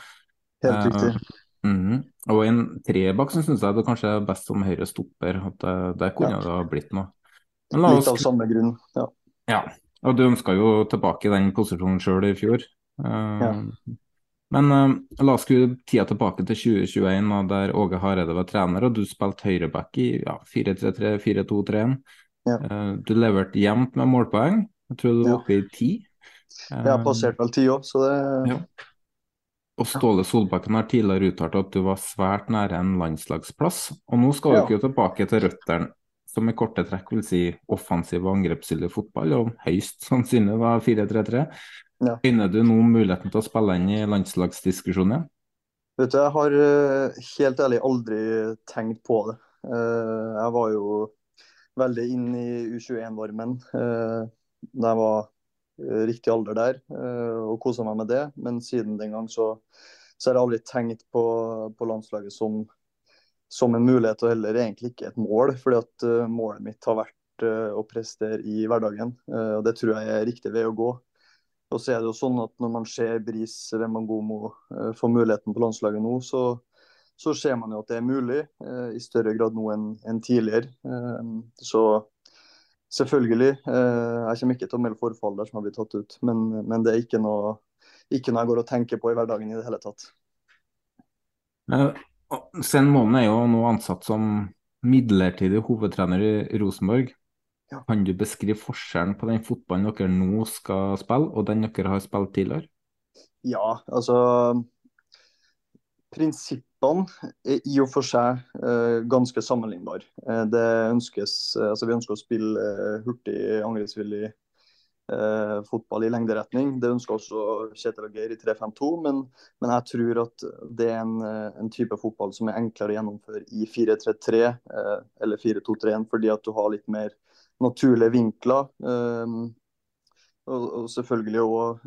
Helt riktig. Uh, mm -hmm. Og i en trebakk så syns jeg det kanskje er best som høyre stopper. At det, der kunne ja. det ha blitt noe. Litt av samme grunn, ja. ja. Og du ønska jo tilbake i den posisjonen sjøl i fjor. Uh, ja. Men uh, la oss skru tida tilbake til 2021, og der Åge Hareide var trener, og du spilte høyreback i ja, 4-3-3, 4-2-3-1. Ja. Uh, du leverte jevnt med målpoeng. Jeg tror du var ja. oppe i ti. Uh, jeg har passert vel ti òg, så det ja. Og Ståle Solbakken har tidligere uttalt at du var svært nære en landslagsplass. Og nå skal du ikke tilbake til røttene, som i korte trekk vil si offensiv og angrepsvillig fotball, og høyst sannsynlig var 4-3-3. Ja. Øyner du nå muligheten til å spille inn i landslagsdiskusjonen? Vet du, jeg har eh, helt ærlig aldri tenkt på det. Eh, jeg var jo veldig inn i U21-varmen uh, da jeg var eh, riktig alder der, eh, og kosa meg med det. Men siden den gang så, så har jeg aldri tenkt på, på landslaget som, som en mulighet, og heller egentlig ikke et mål. fordi at eh, målet mitt har vært eh, å prestere i hverdagen, eh, og det tror jeg er riktig vei å gå. Og så er det jo sånn at Når man ser Bris Remangomo uh, få muligheten på landslaget nå, så, så ser man jo at det er mulig, eh, i større grad nå enn en tidligere. Eh, så selvfølgelig, eh, jeg kommer ikke til å melde forfall der som har blitt tatt ut, men, men det er ikke noe, ikke noe jeg går og tenker på i hverdagen i det hele tatt. Eh, Sven Målen er jo nå ansatt som midlertidig hovedtrener i Rosenborg. Ja. Kan du beskrive forskjellen på den fotballen dere nå skal spille, og den dere har spilt tidligere? Ja, altså Prinsippene er i og for seg eh, ganske sammenlignbare. Eh, det ønskes, eh, altså vi ønsker å spille eh, hurtig, angrepsvillig eh, fotball i lengderetning. Det ønsker også Kjetil og Geir i 3-5-2, men, men jeg tror at det er en, en, type fotball som er enklere å gjennomføre i 4-3-3 eh, eller 4-2-3-1, fordi at du har litt mer naturlige vinkler. Eh, og, selvfølgelig òg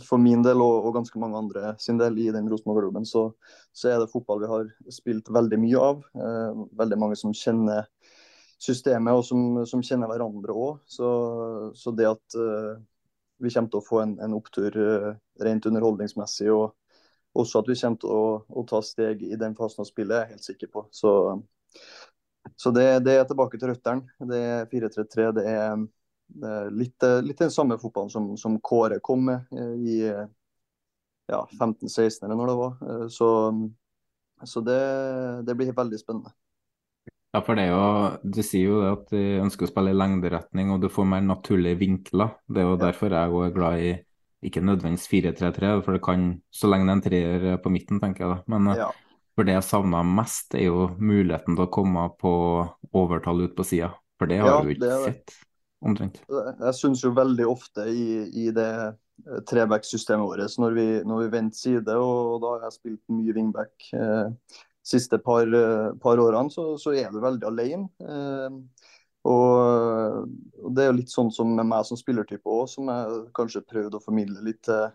for min del og, og, ganske mange andre sin del i den Rosenborg-klubben, så, så, er det fotball vi har spilt veldig mye av. Eh, veldig mange som kjenner systemet og som, som kjenner hverandre òg. Så, så, det at eh, vi kommer til å få en, en opptur eh, rent underholdningsmessig, og også at vi kommer til å, å, ta steg i den fasen av spillet, er jeg helt sikker på. Så, så det, det, er tilbake til røttene. Det er 4-3-3. det er litt, litt, den samme fotballen som, som Kåre kom med eh, i ja, 15-16 eller når det var. Eh, så, så det, det, blir veldig spennende. Ja, for det er jo, Du sier jo det at du ønsker å spille i lengderetning og du får mer naturlige vinkler. Det er jo derfor jeg er glad i ikke nødvendigvis 4-3-3, for det kan så lenge det er en treer på midten, tenker jeg da. Men eh, ja. For det jeg savna mest, er jo muligheten til å komme på overtall ut på sida. For det har vi jo ikke sett omtrent. Jeg syns jo veldig ofte i, i det trebacksystemet treback-systemet vårt, når vi, når vi vendte side, og da har jeg spilt mye wingback eh, siste par, eh, par årene, så, så, er du veldig alene. Eh, og, og, det er jo litt sånn som med meg som spillertype òg, som jeg kanskje prøvde å formidle litt til,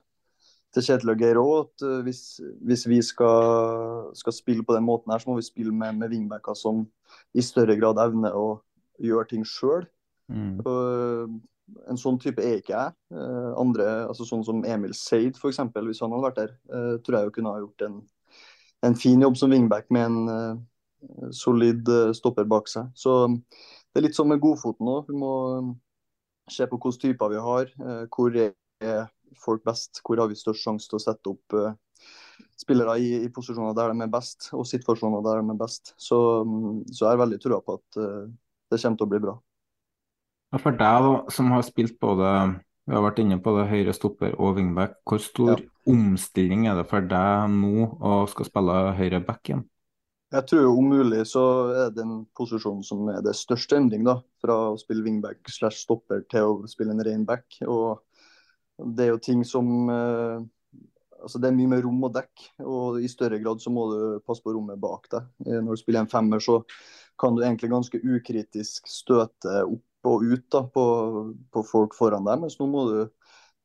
til Kjetil og Geir òg. At hvis, hvis, vi skal, skal, spille på den måten her, så må vi spille med, med wingbacker som i større grad evner å gjøre ting sjøl. Mm. en sånn type er ikke jeg. Uh, andre, altså sånn som Emil Seid f.eks., hvis han hadde vært der, uh, tror jeg jo kunne ha gjort en, en fin jobb som wingback med en solid stopper bak seg. Så det er litt sånn med godfoten òg. Vi må se på hvilke typer vi har. hvor er folk best? Hvor har vi størst sjanse til å sette opp spillere i, i, posisjoner der de er best, og situasjoner der de er best. Så, um, så jeg har veldig trua på at det kommer til å bli bra. For deg som har spilt både vi har vært inne på det, høyre stopper og wingback. Hvor stor ja. omstilling er det for deg nå å skal spille høyre back igjen? Jeg tror om mulig så er det den posisjonen som er det største endring. da, Fra å spille wingback slash stopper til å spille en ren back. Og det er jo ting som eh, altså Det er mye mer rom å dekke, og i større grad så må du passe på rommet bak deg. Eh, når du spiller en femmer, så kan du egentlig ganske ukritisk støte opp og ut da, på, på, folk foran deg. Mens nå må du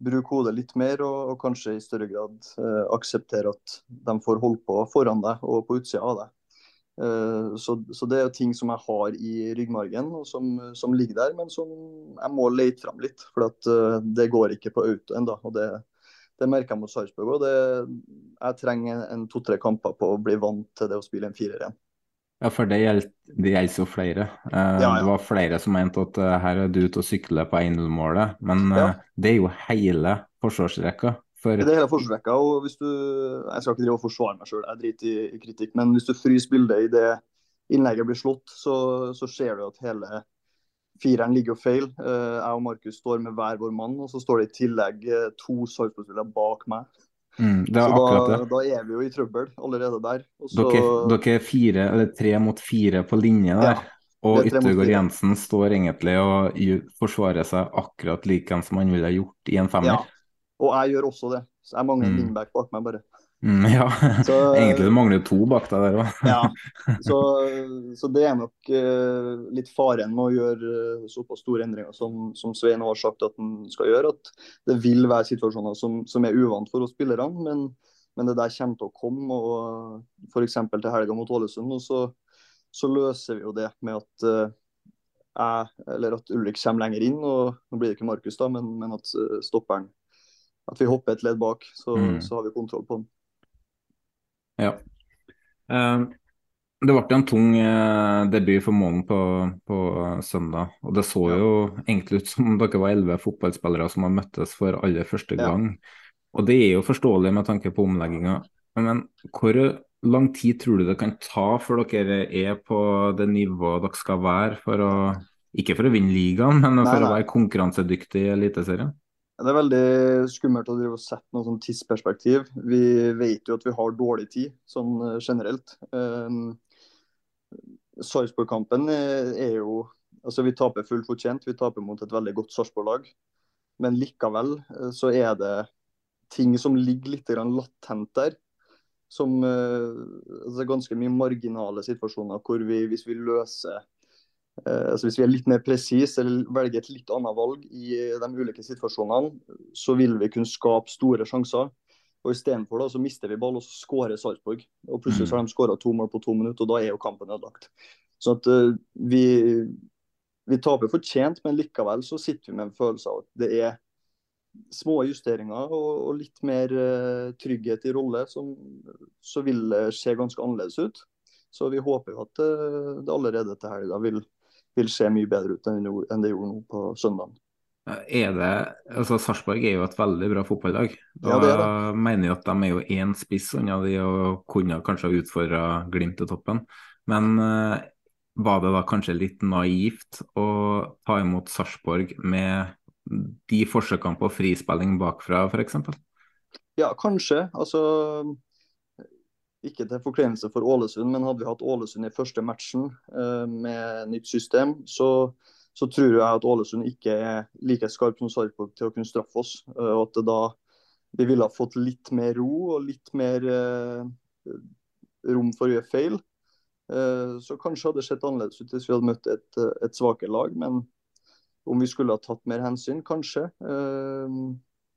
bruke hodet litt mer og, og kanskje i større grad eh, akseptere at de får holde på foran deg og på utsida av deg. Eh, så, så, det er jo ting som jeg har i ryggmargen og som, som ligger der, men som jeg må lete fram litt. For at, uh, det går ikke på auto ennå. Det, det merker jeg mot Sarpsborg òg. Jeg trenger en to-tre kamper på å bli vant til det å spille en firer igjen. Ja, for det gjelder, jo flere. Uh, ja, ja. Det var flere som mente at uh, her er du ute og sykler på 1-0-målet, men ja. det er jo hele forsvarsrekka. For... Det hele forsvarsrekka, og hvis du Jeg skal ikke drive og forsvare meg sjøl, jeg driter i, kritikk, men hvis du fryser bildet i det innlegget blir slått, så, så ser du at hele fireren ligger jo feil. jeg og Markus står med hver vår mann, og så står det i tillegg to Sarpsborg-spillere bak meg. Mm, det så da, da, er vi jo i trøbbel allerede der. Også... Dere, dere, er fire, eller tre mot fire på linje der. Ja. Og er Yttergård. Jensen står egentlig og forsvarer seg akkurat like som han ville ha gjort i en femmer. Ja. Og jeg gjør også det. Så jeg mangler en Mm. wingback bak meg, bare. Mm, ja. Så- [laughs] egentlig du mangler to bak deg der òg. Ja. [laughs] Så, så det er nok uh, litt faren med å gjøre uh, såpass store endringer som, som Svein har sagt at han skal gjøre. At det vil være situasjoner som, som er uvant for oss spillerne, men, men det der kommer til å komme. og F.eks. til helga mot Ålesund. og så, så løser vi jo det med at uh, jeg, eller at Ulrik kommer lenger inn. og Nå blir det ikke Markus, da, men, men at stopperen At vi hopper et ledd bak, så, Mm. så har vi kontroll på den. Ja. Eh, det ble en tung eh, debut for Målen på, på søndag. Og det så jo egentlig ut som [laughs] dere var elleve fotballspillere som har møttes for aller første Ja. gang. Og det er jo forståelig med tanke på omlegginga. Men hvor lang tid tror du det kan ta før dere er på det nivået dere skal være for å Ikke for å vinne ligaen, men Nei, for å være konkurransedyktig i Eliteserien? Det er veldig skummelt å drive og sette noe sånn tidsperspektiv. Vi vet jo at vi har dårlig tid, sånn eh, generelt. Um, Sarpsborg-kampen er er jo Altså, vi taper fullt fortjent. Vi taper mot et veldig godt Sarpsborg-lag. Men likevel eh, så er det ting som ligger litt latent der. Som eh, altså ganske mye marginale situasjoner hvor vi, hvis vi løser Altså Hvis vi er litt mer presise eller velger et litt annet valg i de ulike situasjonene, så vil vi kunne skape store sjanser. Og Istedenfor så mister vi ball, og så skårer Sarpsborg. Og Plutselig så har de skåra to mål på to minutter, og da er jo kampen ødelagt. Så at eh, vi, vi taper fortjent, men likevel så sitter vi med en følelse av at det er små justeringer og, og litt mer eh, trygghet i rolle, som, så vil det se ganske annerledes ut. Så vi håper jo at det allerede til helga vil, vil se mye bedre ut enn det gjorde- nå på søndag. Er det, altså Sarpsborg er jo et veldig bra fotballag. Ja, det det. jeg mener jo at de er jo én spiss unna de og kunne kanskje ha utfordra Glimt til toppen. Men eh, var det da kanskje litt naivt å ta imot Sarpsborg med de forsøkene på frispilling bakfra, f.eks.? Ja, kanskje. Altså ikke til forkleinelse for Ålesund, men hadde vi hatt Ålesund i første matchen eh, med nytt system, så, så tror jeg at Ålesund ikke er like skarp som Sarpsborg til å kunne straffe oss. eh, og at da vi ville ha fått litt mer ro og litt mer eh, rom for å gjøre feil. Eh, så kanskje hadde det sett annerledes ut hvis vi hadde møtt et, et svakere lag. Men om vi skulle ha tatt mer hensyn, kanskje. Eh,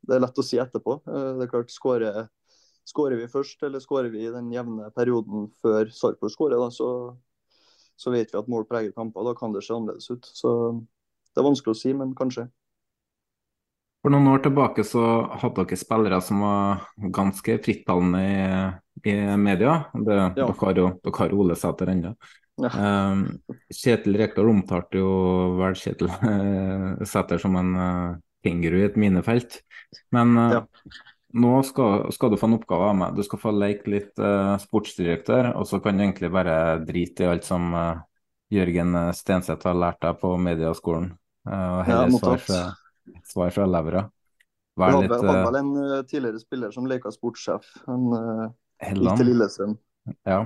det er lett å si etterpå. Det er klart, skårer Skårer vi først, eller skårer vi i den jevne perioden før Sarpsborg skårer, så, så vet vi at mål preger kamper. Da kan det se annerledes ut. Så Det er vanskelig å si, men kanskje. For noen år tilbake så hadde dere spillere som var ganske frittalende i, i media. Det, Ja. dere, har jo, dere har Ole Sæter ennå. Ja. Um, Kjetil Rekdal omtalte jo vel Kjetil eh, Sæter som en uh, kenguru i et minefelt. Men uh, Ja. Nå skal, skal du få en oppgave av meg. Du skal få leke litt uh, sportsdirektør, og så kan du egentlig bare drite i alt som uh, Jørgen eh, Stenseth har lært deg på mediaskolen. Uh, og Ja, heller svar mottatt. fra, svar fra levra. Vær hadde, litt hadde eh, vel en tidligere spiller som leka sportssjef. Han uh, gikk til Lillestrøm. Ja.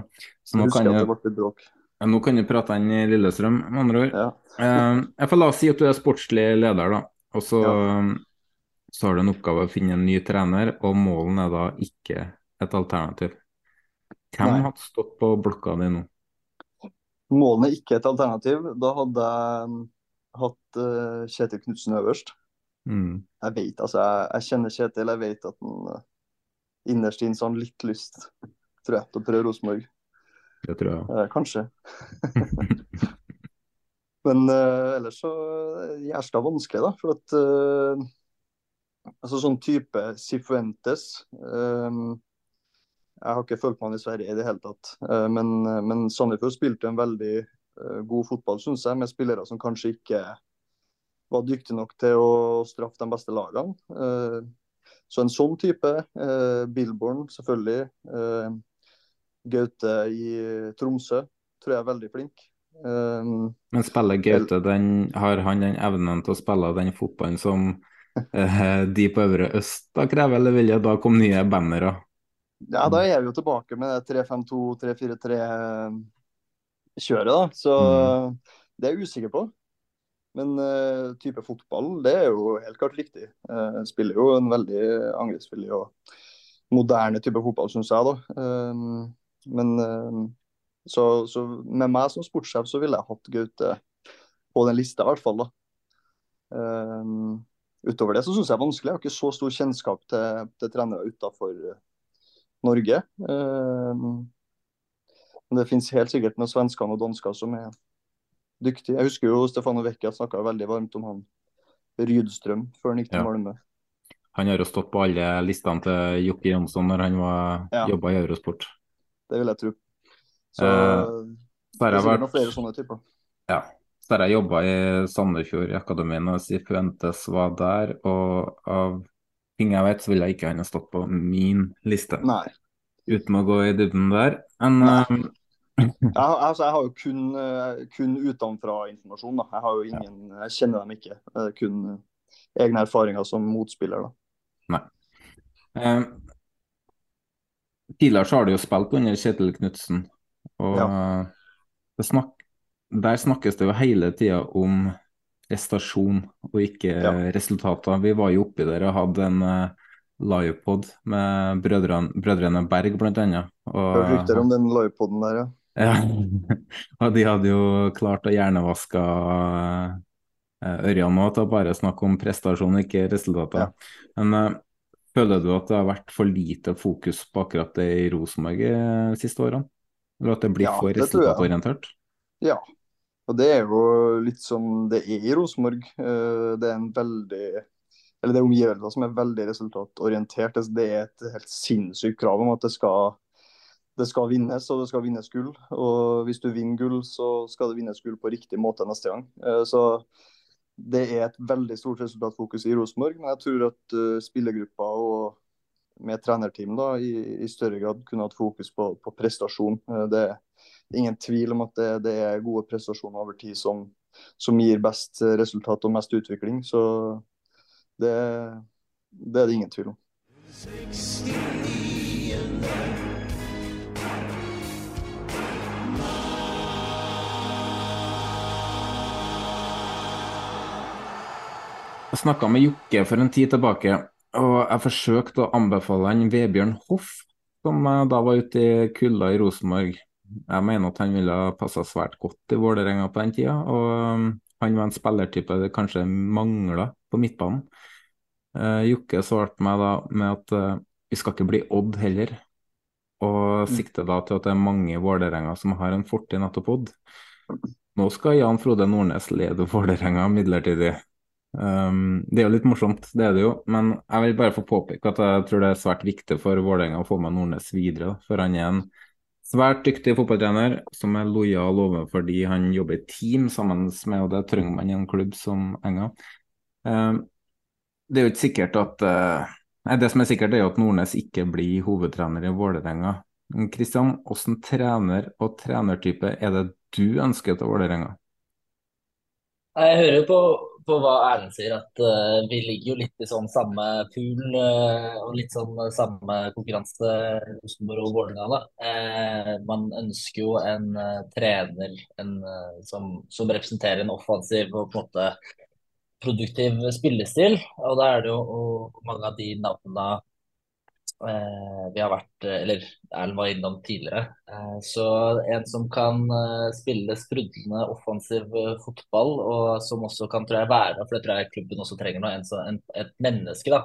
Så Jeg nå husker kan, at det du, ble bråk. nå kan du prate inn i Lillestrøm, med andre ord. Ja. Jeg får la oss si at du er sportslig leder, da. Og så, Ja. Så har du en oppgave å finne en ny trener, og målen er da ikke et alternativ. Hvem Nei. hadde stått på blokka di nå? Målene er ikke et alternativ. Da hadde jeg hatt uh, Kjetil Knutsen øverst. Mm. Jeg vet, altså, jeg, jeg kjenner Kjetil. Jeg vet at han uh, innerst inne har litt lyst tror jeg, til å prøve Rosenborg. Det tror jeg. Uh, kanskje. [laughs] Men eh, ellers så er Gjerstad vanskelig, da. For at eh, altså sånn type Sifuentes Um, Jeg har ikke følt med han i Sverige i det hele tatt. Uh, men, men Sandefjord spilte en veldig uh, god fotball, syns jeg, med spillere som kanskje ikke var dyktige nok til å straffe de beste lagene. Uh, så en sånn type. Eh, Billborn, selvfølgelig. Eh, Gaute i Tromsø tror jeg er veldig flink. Um, Men spiller Gaute den, har han den evnen til å spille den fotballen som eh, de på Øvre Øst da krever, det da komme nye bannere? ja, da er vi jo tilbake med det 3-5-2, 3-4-3-kjøret, da. Så det er jeg usikker på. Men uh, type fotball, det er jo helt klart riktig. Uh, spiller jo en veldig angrepsvillig og moderne type fotball, syns jeg. da. Uh, men så, så, med meg som sportssjef så ville jeg hatt Gaute på den lista, i hvert fall. da. Um, utover det så syns jeg det er vanskelig. Jeg har ikke så stor kjennskap til, til trenere utenfor Norge. Um, men det finnes helt sikkert noen svensker og dansker som er dyktige. Jeg husker jo Stefano Vecchia snakka veldig varmt om han Rydstrøm før han gikk til Ja. Malmö. Han har jo stått på alle listene til Jokke Jonsson når han var, Ja. jobba i Eurosport. Det vil jeg tro. Så Eh, Så det er sikkert vært... noen flere sånne typer. Ja. Så der jeg jobba i Sandefjord i akademiet og Sifuentes var der, og av ting jeg vet, så ville jeg ikke han ha stått på min liste. Nei. Uten å gå i dybden der. Men eh, Jeg, har- altså, jeg har jo kun, eh, kun utenfra-informasjon. Jeg har jo ingen, jeg kjenner dem ikke. Kun eh, egne erfaringer som motspiller. da. Nei. Eh, tidligere så har du jo spilt under Kjetil Knutsen, og det snak der snakkes det jo hele tida om prestasjon og ikke resultater. Vi var jo oppi der og hadde en uh, livepod med brødrene, brødrene Berg, blant annet. Og, Hørt rykter om den livepoden der, ja. ja. [laughs] og de hadde jo klart å hjernevaske uh, Ørjan nå til å bare snakke om prestasjon, ikke resultater. Men uh, føler du at det har vært for lite fokus på akkurat det i Rosenborg de siste årene? Eller at det blir Ja, for resultatorientert? Ja. Og det er jo litt som det er i Rosenborg. Eh, Det er en veldig Eller det er omgivelser som er veldig resultatorientert. Det- er et helt sinnssykt krav om at det skal det skal vinnes, og det skal vinnes gull. Og hvis du vinner gull, så skal det vinnes gull på riktig måte neste gang. Eh, Så det er et veldig stort resultatfokus i Rosenborg. Men jeg tror at eh, spillergruppa og med trenerteam da, i, i større grad kunne hatt fokus på, på prestasjon. Det er ingen tvil om at det, det er gode prestasjoner over tid som, som gir best resultat og mest utvikling. Så det, det er det ingen tvil om. Jeg snakka med Jokke for en tid tilbake, og jeg forsøkte å anbefale han Vebjørn Hoff, som eh, da var ute i kulda i Rosenborg. Jeg mener at han ville ha passa svært godt i Vålerenga på den tida, og um, han var en spillertype det kanskje mangla på midtbanen. Eh, Jokke svarte meg da med at eh, vi skal ikke bli Odd heller, og sikter da til at det er mange i Vålerenga som har en fortid nettopp Odd. Nå skal Jan Frode Nordnes lede Vålerenga midlertidig. Um, det er jo litt morsomt, det er det jo, men jeg vil bare få påpeke at jeg tror det er svært viktig for Vålerenga å få med Nordnes videre. For han er en svært dyktig fotballtrener som er lojal overfor de han jobber i team sammen med, og det trenger man i en klubb som Enga. Um, det er jo ikke sikkert at uh, Nei, det som er sikkert, er at Nordnes ikke blir hovedtrener i Vålerenga. Kristian, hvordan trener og trenertype er det du ønsker til Vålerenga? Jeg hører på, på hva Erlend sier, at uh, vi ligger jo litt i sånn samme pool uh, og litt sånn samme konkurranse, Rosenborg og Vålerenga. Eh, man ønsker jo en trener en, som, som representerer en offensiv og på en måte produktiv spillestil. Og da er det jo mange av de navnene vi har vært, eh, eller Erlend var innom tidligere. Eh, så en som kan eh, spille sprudlende offensiv eh, fotball, og som også kan tror jeg, være, for det tror jeg klubben også trenger nå, en, en, et menneske. da.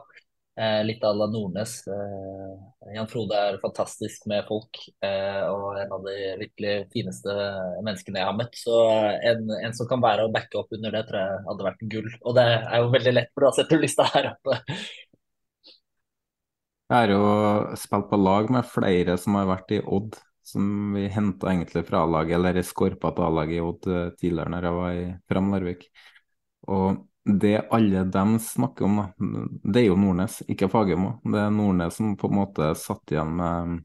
Eh, litt à la Nordnes. Eh, Jan Frode er fantastisk med folk, eh, og en av de virkelig fineste menneskene jeg har møtt. Så en, en som kan være og backe opp under det, tror jeg hadde vært gull. Og det er jo veldig lett, for da setter du lista her oppe. Jeg har jo spilt på lag med flere som har vært i Odd, som vi henta egentlig fra A-laget, eller skorpa til A-laget i Odd eh, tidligere når jeg var i Fram Larvik. Og det alle dem snakker om, det er jo Nordnes, ikke Fagermo. Det er Nordnes som på en måte satt igjen med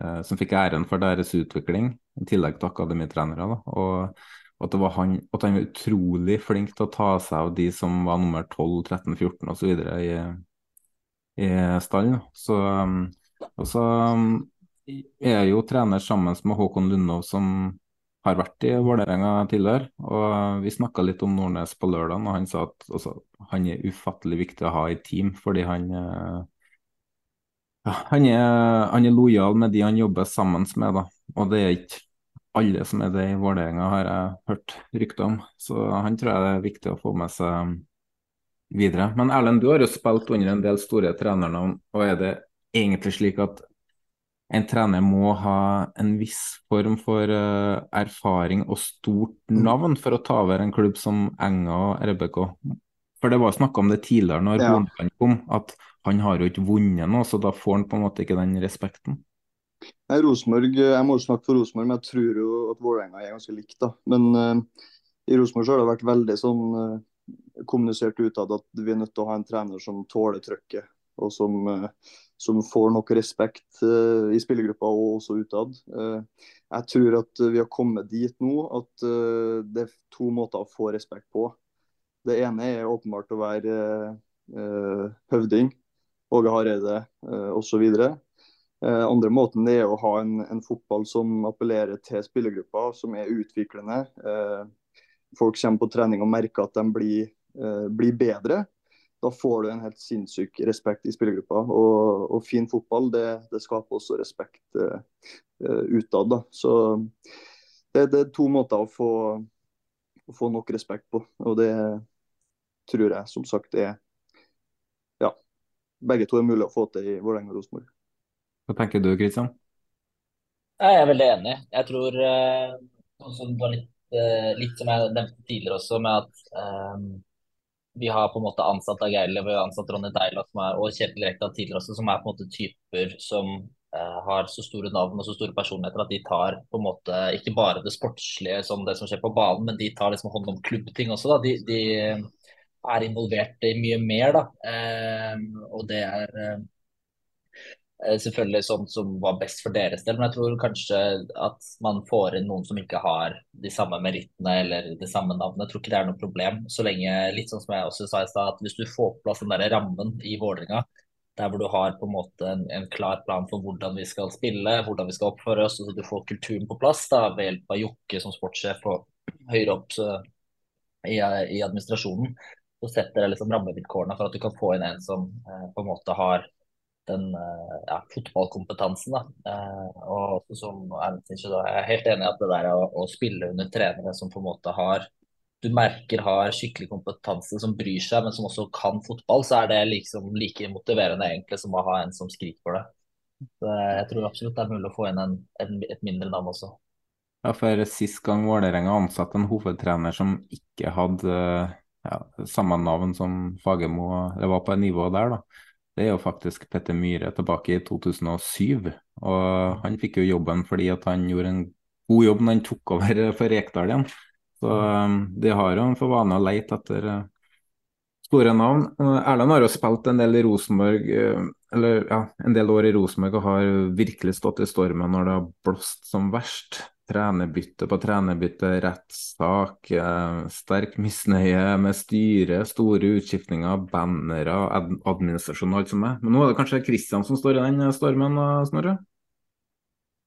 eh, Som fikk æren for deres utvikling, i tillegg til akademitrenere. da, og at, han, at han var utrolig flink til å ta seg av de som var nummer 12, 13, 14 osv. i i stallen. Så, um, og så um, er jeg jo trener sammen med Håkon Lundov, som har vært i Vålerenga tidligere. Og vi snakka litt om Nordnes på lørdag, og han sa at altså, han er ufattelig viktig å ha i team, fordi han eh, han, er, han er lojal med de han jobber sammen med, da. Og det er ikke alle som er det i Vålerenga, har jeg hørt rykter om. Så han tror jeg det er viktig å få med seg videre. Men Erlend, du har jo spilt under en del store trenernavn, og er det egentlig slik at en trener må ha en viss form for uh, erfaring og stort navn for å ta over en klubb som Enga og RBK? For det var snakka om det tidligere når Ja. Kom, at han har jo ikke vunnet noe, så da får han på en måte ikke den respekten. Nei, Rosenborg, Jeg må snakke for Rosenborg, men jeg tror jo at Vålerenga er ganske likt. da. Men uh, i Rosenborg så har det vært veldig sånn eh, kommunisert utad at vi er nødt til å ha en trener som tåler trøkket. Og som, eh, som får nok respekt eh, i spillergruppa og også utad. Eh, jeg tror at vi har kommet dit nå at det er to måter å få respekt på. Det ene er åpenbart å være høvding, Åge Hareide osv. Andre måten er å ha en, en fotball som appellerer til spillergruppa, som er utviklende. Folk kommer på trening og merker at de blir, blir bedre. Da får du en helt sinnssyk respekt i spillergruppa. Og, og fin fotball det, det skaper også respekt eh, eh, utad. Da. Så det, det er to måter å få, å få nok respekt på. Og det tror jeg som sagt er Ja, begge to er mulig å få til i Vålerenga og Rosenborg. Hva tenker du, Kristian? Jeg er veldig enig. Jeg tror eh, sånn som det var litt, eh, litt som jeg nevnte tidligere også, med at eh, vi har på en måte ansatt Ageile, vi har ansatt Ronny Deila som er, og Kjetil Rekdal tidligere også, som er på en måte typer som eh, har så store navn og så store personligheter at de tar på en måte ikke bare det sportslige som det som skjer på banen, men de tar liksom hånd om klubbting også. da. De, de er involvert i mye mer, da. Eh, og det er eh, Selvfølgelig sånn som var best for deres del, men jeg tror kanskje at man får inn noen som ikke har de samme merittene eller det samme navnet. Jeg tror ikke det er noe problem, så lenge, litt sånn som jeg også sa i stad, at hvis du får på plass den der rammen i Vålerenga, der hvor du har på en måte en, en klar plan for hvordan vi skal spille, hvordan vi skal oppføre oss, og så du får kulturen på plass da, ved hjelp av Jokke som sportssjef og høyere opp så, i, i administrasjonen, så setter det liksom rammevilkårene for at du kan få inn en som eh, på en måte har den eh, ja, fotballkompetansen. Da. Eh, og som Erlend sier, da er helt enig i at det der å, å spille under trenere som på en måte har du merker har skikkelig kompetanse, som bryr seg, men som også kan fotball, så er det liksom like motiverende egentlig som å ha en som skriker for det. Så jeg tror absolutt det er mulig å få inn en, en, et mindre navn også. Ja, for Sist gang Vålerenga ansatte en hovedtrener som ikke hadde ja, samme navn som Fagermo, det var på et nivå der, da. Det er jo faktisk Petter Myhre tilbake i 2007. Og han fikk jo jobben fordi at han gjorde en god jobb når han tok over [laughs] for Rekdal igjen. Så um, de har jo for vane å leite etter uh, store navn. Uh, Erlend har jo spilt en del i Rosenborg, uh, eller ja, en del år i Rosenborg og har virkelig stått i stormen når det har blåst som verst. Trenerbytte på trenerbytte, rettssak, eh, sterk misnøye med styret, store utskiftninger, bannere, administrasjon og alt som er. Men nå er det kanskje Kristian som står i den stormen, Snorre?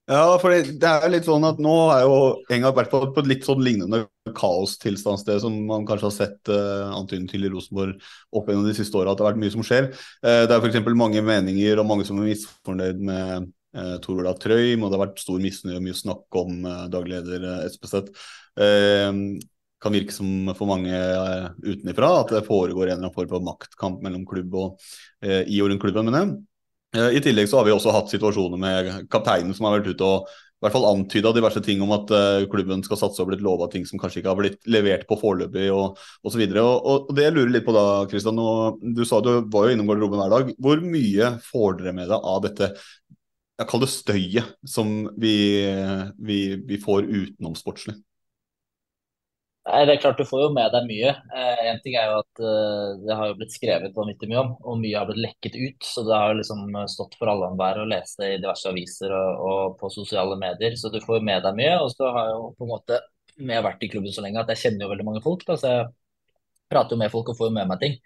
Ja, for det, er litt sånn at nå er jo Enga vært på, et litt sånn lignende kaostilstandssted som man kanskje har sett uh, antydning til i Rosenborg opp gjennom de siste åra, at det har vært mye som skjer. Uh, det er f.eks. mange meninger og mange som er misfornøyd med uh, Tor Olav Trøim, og det har vært stor misnøye og mye snakk om eh, daglig leder uh, Espeseth. Uh, kan virke som for mange uh, utenifra at det foregår en eller annen form for maktkamp mellom klubb og eh, i og rundt klubben. mener jeg. I tillegg så har vi også hatt situasjoner med kapteinen som har vært ute og i hvert fall antyda diverse ting om at uh, klubben skal satse og blitt lova ting som kanskje ikke har blitt levert på foreløpig og osv. Og, og det jeg lurer litt på da, Kristian, du sa du var jo innom garderoben hver dag. Hvor mye får dere med deg av dette jeg kaller det støyet som vi, vi, vi får utenom sportslig? Nei, det er klart Du får jo med deg mye. Eh, en ting er jo at eh, Det har jo blitt skrevet vanvittig mye om, og mye har blitt lekket ut. Så det har jo liksom stått for alle enhver å lese det i diverse aviser og, og, på sosiale medier. Så du får jo med deg mye. Og så har jeg jo på en måte vi vært i klubben så lenge at jeg kjenner jo veldig mange folk. Da, så jeg prater jo med folk og får jo med meg ting.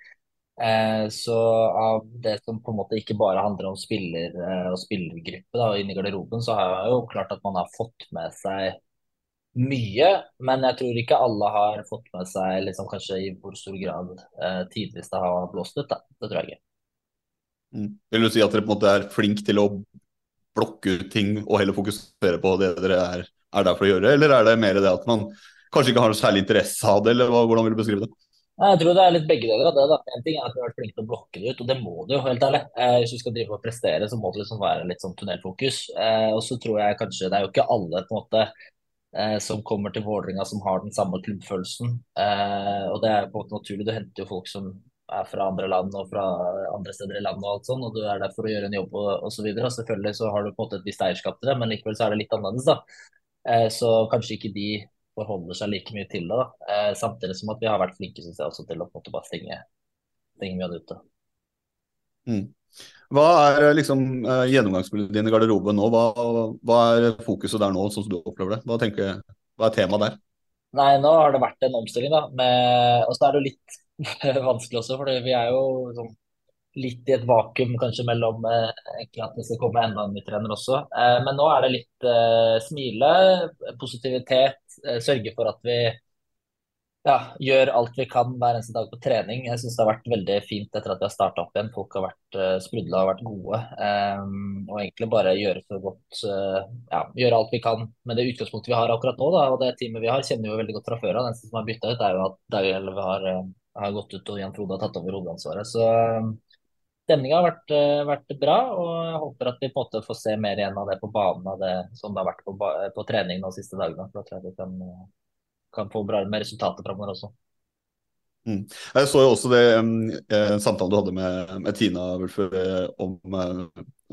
Eh, så av det som på en måte ikke bare handler om spiller eh, og spillergruppe da, inni garderoben, så har jeg jo klart at man har fått med seg mye, men jeg tror ikke alle har fått med seg liksom, kanskje i hvor stor grad eh, tidvis det har blåst ut. Da. Det tror jeg ikke. Mm. Vil du si at dere på en måte er flink til å blokke ut ting og heller fokusere på det dere er, er der for å gjøre, eller er det mer det at man kanskje ikke har noe særlig interesse av det, eller hvordan vil du beskrive det? Jeg tror det er litt begge deler av det. da. En ting er at vi har vært flinke til å blokke det ut, og det må du jo, helt ærlig. Eh, hvis du skal drive og prestere, så må det liksom være litt sånn tunnelfokus. Eh, og så tror jeg kanskje Det er jo ikke alle på en måte eh, som kommer til Vålerenga som har den samme klubbfølelsen. Og det er på en måte naturlig. Du henter jo folk som er fra andre land og fra andre steder i landet og alt sånn, og du er der for å gjøre en jobb og osv. Selvfølgelig så har du på en måte et visst eierskap til det, men likevel så er det litt annerledes, da. Så kanskje ikke de forholder seg like mye til det. Eh, samtidig som at vi har vært flinke synes jeg, også til å på en måte bare stenge, stenge mye av det ute. Mm. Hva er liksom eh, gjennomgangsbildet din i garderoben nå? Hva, hva, er fokuset der nå, sånn som du opplever det? Hva, tenker, hva er temaet der? Nei, nå har det vært en omstilling, da. Med, og så er det jo litt [laughs] vanskelig også, for vi er jo sånn litt i et vakuum kanskje mellom eh, egentlig at det skal komme enda en ny trener også. Eh, men nå er det litt eh, smile, positivitet, sørge for at vi ja, gjør alt vi kan hver eneste dag på trening. Jeg syns det har vært veldig fint etter at vi har starta opp igjen. Folk har vært uh, sprudla og vært gode. Um, og egentlig bare gjøre så godt uh, ja, gjøre alt vi kan med det utgangspunktet vi har akkurat nå. Da, og det teamet vi har, kjenner vi jo veldig godt fra før av. Den som har bytta ut, er jo at Daniel har, har gått ut og Jan Frode har tatt over hovedansvaret. Så um, stemninga har vært, vært, bra, og jeg håper at vi på en måte får se mer igjen av det på banen av det som det har vært på, på trening de siste dagene. for da tror jeg vi kan kan få bra med resultater framover også. Mm. Jeg så jo også det um, samtalen du hadde med, med Tina Wulfer eh, om eh,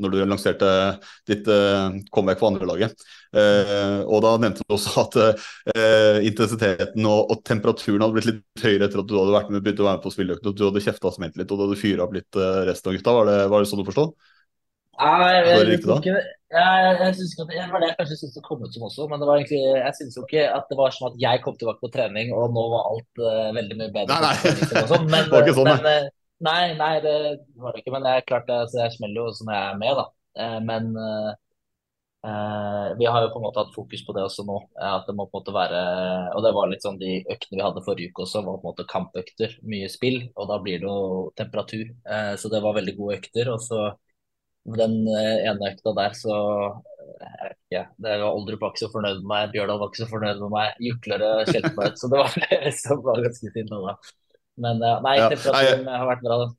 når du lanserte ditt uh, comeback for andrelaget. Uh, og da nevnte du også at uh, intensiteten og, og, temperaturen hadde blitt litt høyere etter at du hadde vært med, begynt å være med på spilleøkene, og du hadde kjefta og smelt litt, og du hadde fyra opp litt uh, resten av gutta. Var det, var det sånn du forsto? Nei, jeg, jeg, jeg, ikke, jeg, synes ikke at det var det jeg kanskje syntes det kom ut som også, men det var egentlig, jeg synes jo ikke at det var som at jeg kom tilbake på trening, og nå var alt veldig mye bedre. Nei, nei. Sånn. [laughs] Men, det var ikke sånn, men, nei, nei, det var det ikke. Men det er klart altså, jeg smeller jo når jeg er med, da. Eh, men vi har jo på en måte hatt fokus på det også nå. at det må på en måte være, og det var litt sånn De øktene vi hadde forrige uke også, var på en måte kampøkter. Mye spill, og da blir det jo temperatur. så det var veldig gode økter. og så den eh, ene økta der, så ja, det var Oldrup var ikke så fornøyd med meg, Bjørdal var ikke så fornøyd med meg, Juklere skjelte meg ut. Så det var [laughs] det var ganske sinna da. Men nei, temperaturen har vært bra, den.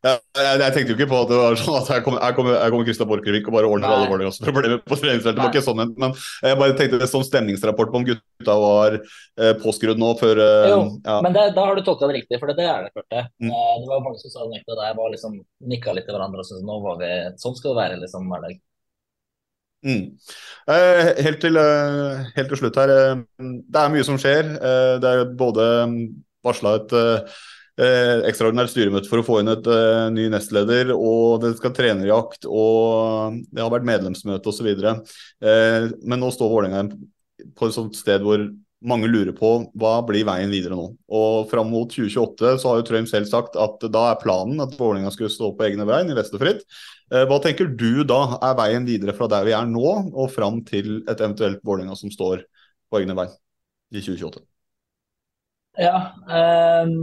Ja, jeg, jeg, tenkte jo ikke på at det var sånn at her kommer, kom, kom her Christian Borchgrevink og bare ordner Nei. alle Vålerengas problemer på treningsfeltet. Det var ikke sånn, men jeg bare tenkte det som stemningsrapport på om gutta var eh, påskrudd nå før eh, Jo, ja. men det, da har du tolka det riktig, for det, det er det. første. mm. eh, det var mange som sa det der var liksom nikka litt til hverandre og syntes nå var vi Sånn skal det være liksom hver dag. Mm. Eh, helt, til, eh, helt, til, slutt her. Det er mye som skjer. det er både varsla et eh, ekstraordinært styremøte for å få inn et eh, ny nestleder, og det skal trenerjakt, og det har vært medlemsmøte osv. Eh, men nå står Vålerenga på et sånt sted hvor mange lurer på hva blir veien videre nå. Og Fram mot 2028 så har jo Trøim selv sagt at da er planen at Vålerenga skulle stå på egne bein i Vesterfritt. Eh, hva tenker du da er veien videre fra der vi er nå og fram til et eventuelt Vålerenga som står på egne bein i 2028? Ja, um,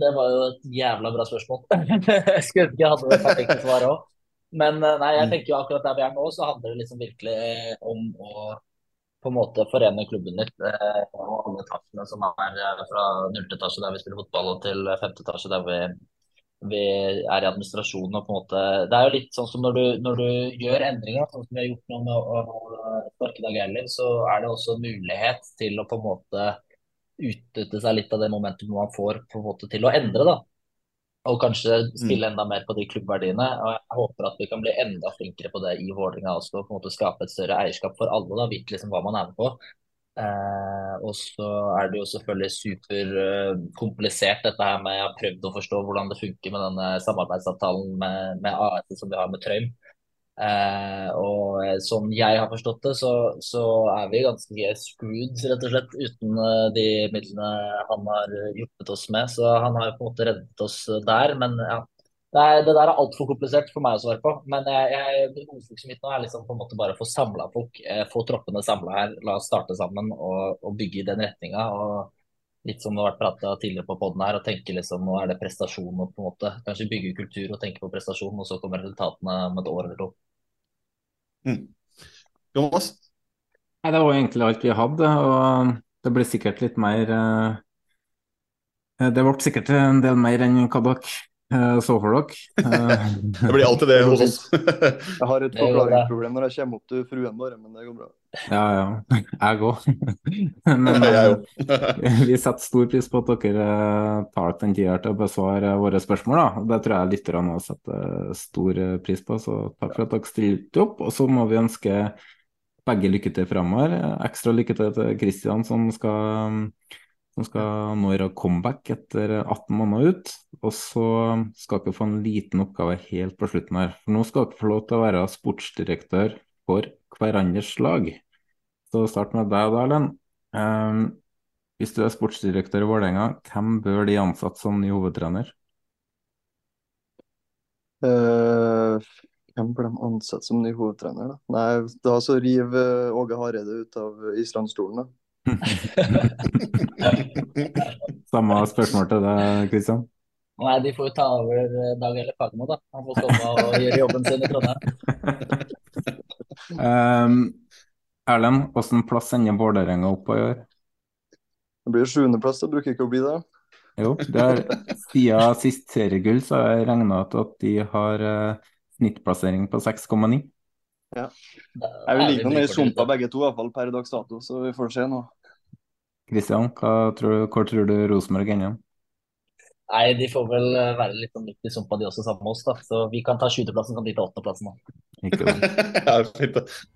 det var jo et jævla bra spørsmål. [laughs] jeg skulle ikke hatt det perfekte svaret òg. Men eh, nei, jeg mm. tenker jo akkurat der vi er nå, så handler det liksom virkelig eh, om å på en måte forene klubben litt. Eh, og alle etasjene som er fra nullte etasje der vi spiller fotball, og til femte etasje der vi, vi er i administrasjonen. og på en måte, Det er jo litt sånn som når du, når du gjør endringer, sånn som vi har gjort nå med å, sparke Dag Erling, så er det også mulighet til å på en måte utnytte seg litt av det momentet man får på en måte til å endre. da. Og kanskje spille mm. enda mer på de klubbverdiene. og Jeg håper at vi kan bli enda flinkere på det i Vålerenga også. på en måte Skape et større eierskap for alle. da, Vite liksom hva man er med på. Eh, og så er det jo selvfølgelig superkomplisert uh, dette her med Jeg har prøvd å forstå hvordan det funker med denne samarbeidsavtalen med, med AS som vi har med Trøim. Eh, og sånn jeg har forstått det, så, så, er vi ganske screwed, rett og slett, uten uh, de midlene han har hjulpet oss med. Så han har på en måte reddet oss der. Men ja, Det, er, det der er altfor komplisert for meg å svare på. Men jeg, jeg, hovedfokuset mitt nå er liksom på en måte bare å få samla folk. Eh, få troppene samla her. La oss starte sammen og, og bygge i den retninga. Litt som det har vært prata tidligere på poden her, å tenke liksom nå er det prestasjon på en måte kanskje bygge kultur og tenke på prestasjon, og så kommer resultatene om et år eller to. Mm. Jonas? Nei, det var egentlig alt vi hadde, og det blir sikkert litt mer eh, Det ble sikkert en del mer enn hva dere eh, så for dere. [laughs] Eh, Det blir alltid det hos oss. [laughs] Jeg har et forklaringsproblem når jeg kommer opp til fruen vår, men det går bra. Ja, ja. Jeg òg. [laughs] Men eh, vi setter stor pris på at dere eh, tar den tida til å besvare våre spørsmål. Da. Det tror jeg lytterne òg setter stor eh, pris på, så takk for at dere stilte opp. Og så må vi ønske begge lykke til fremover. Ekstra lykke til til Kristian, som skal, som skal nå gjøre comeback etter 18 måneder ut. Og så skal dere få en liten oppgave helt på slutten her. For nå skal dere få lov til å være sportsdirektør for hverandres lag. Så start med deg da, Erlend. Um, hvis du er sportsdirektør i Vålerenga, hvem bør de ansatte som ny hovedtrener? Uh, hvem bør de ansette som ny hovedtrener, da? Nei, da så river eh, Åge Hareide ut av islandstolen, da. [laughs] Samme spørsmål til deg, Kristian. Nei, de får jo ta over eh, Dag Elle Fagermo, da. Han får komme og gjøre jobben sin i Trondheim. Um, [laughs] Erlend, hvilken plass ender Vålerenga opp på i år? Det blir sjuendeplass, det bruker ikke å bli det. Jo, det er, siden sist seriegull så har jeg regna ut at de har eh, snittplassering på 6,9. Ja. Jeg vil ligge noe i sumpa begge to, iallfall per dags dato, så vi får se nå. Kristian, tror, du- hvor tror du Rosenborg ender? Nei, de får vel eh, være litt sånn midt i sumpa, de også, sammen med oss. da. Så vi kan ta 20.-plassen, så kan de ta 8.-plassen. da. Ikke [laughs] sant? Ja, fint.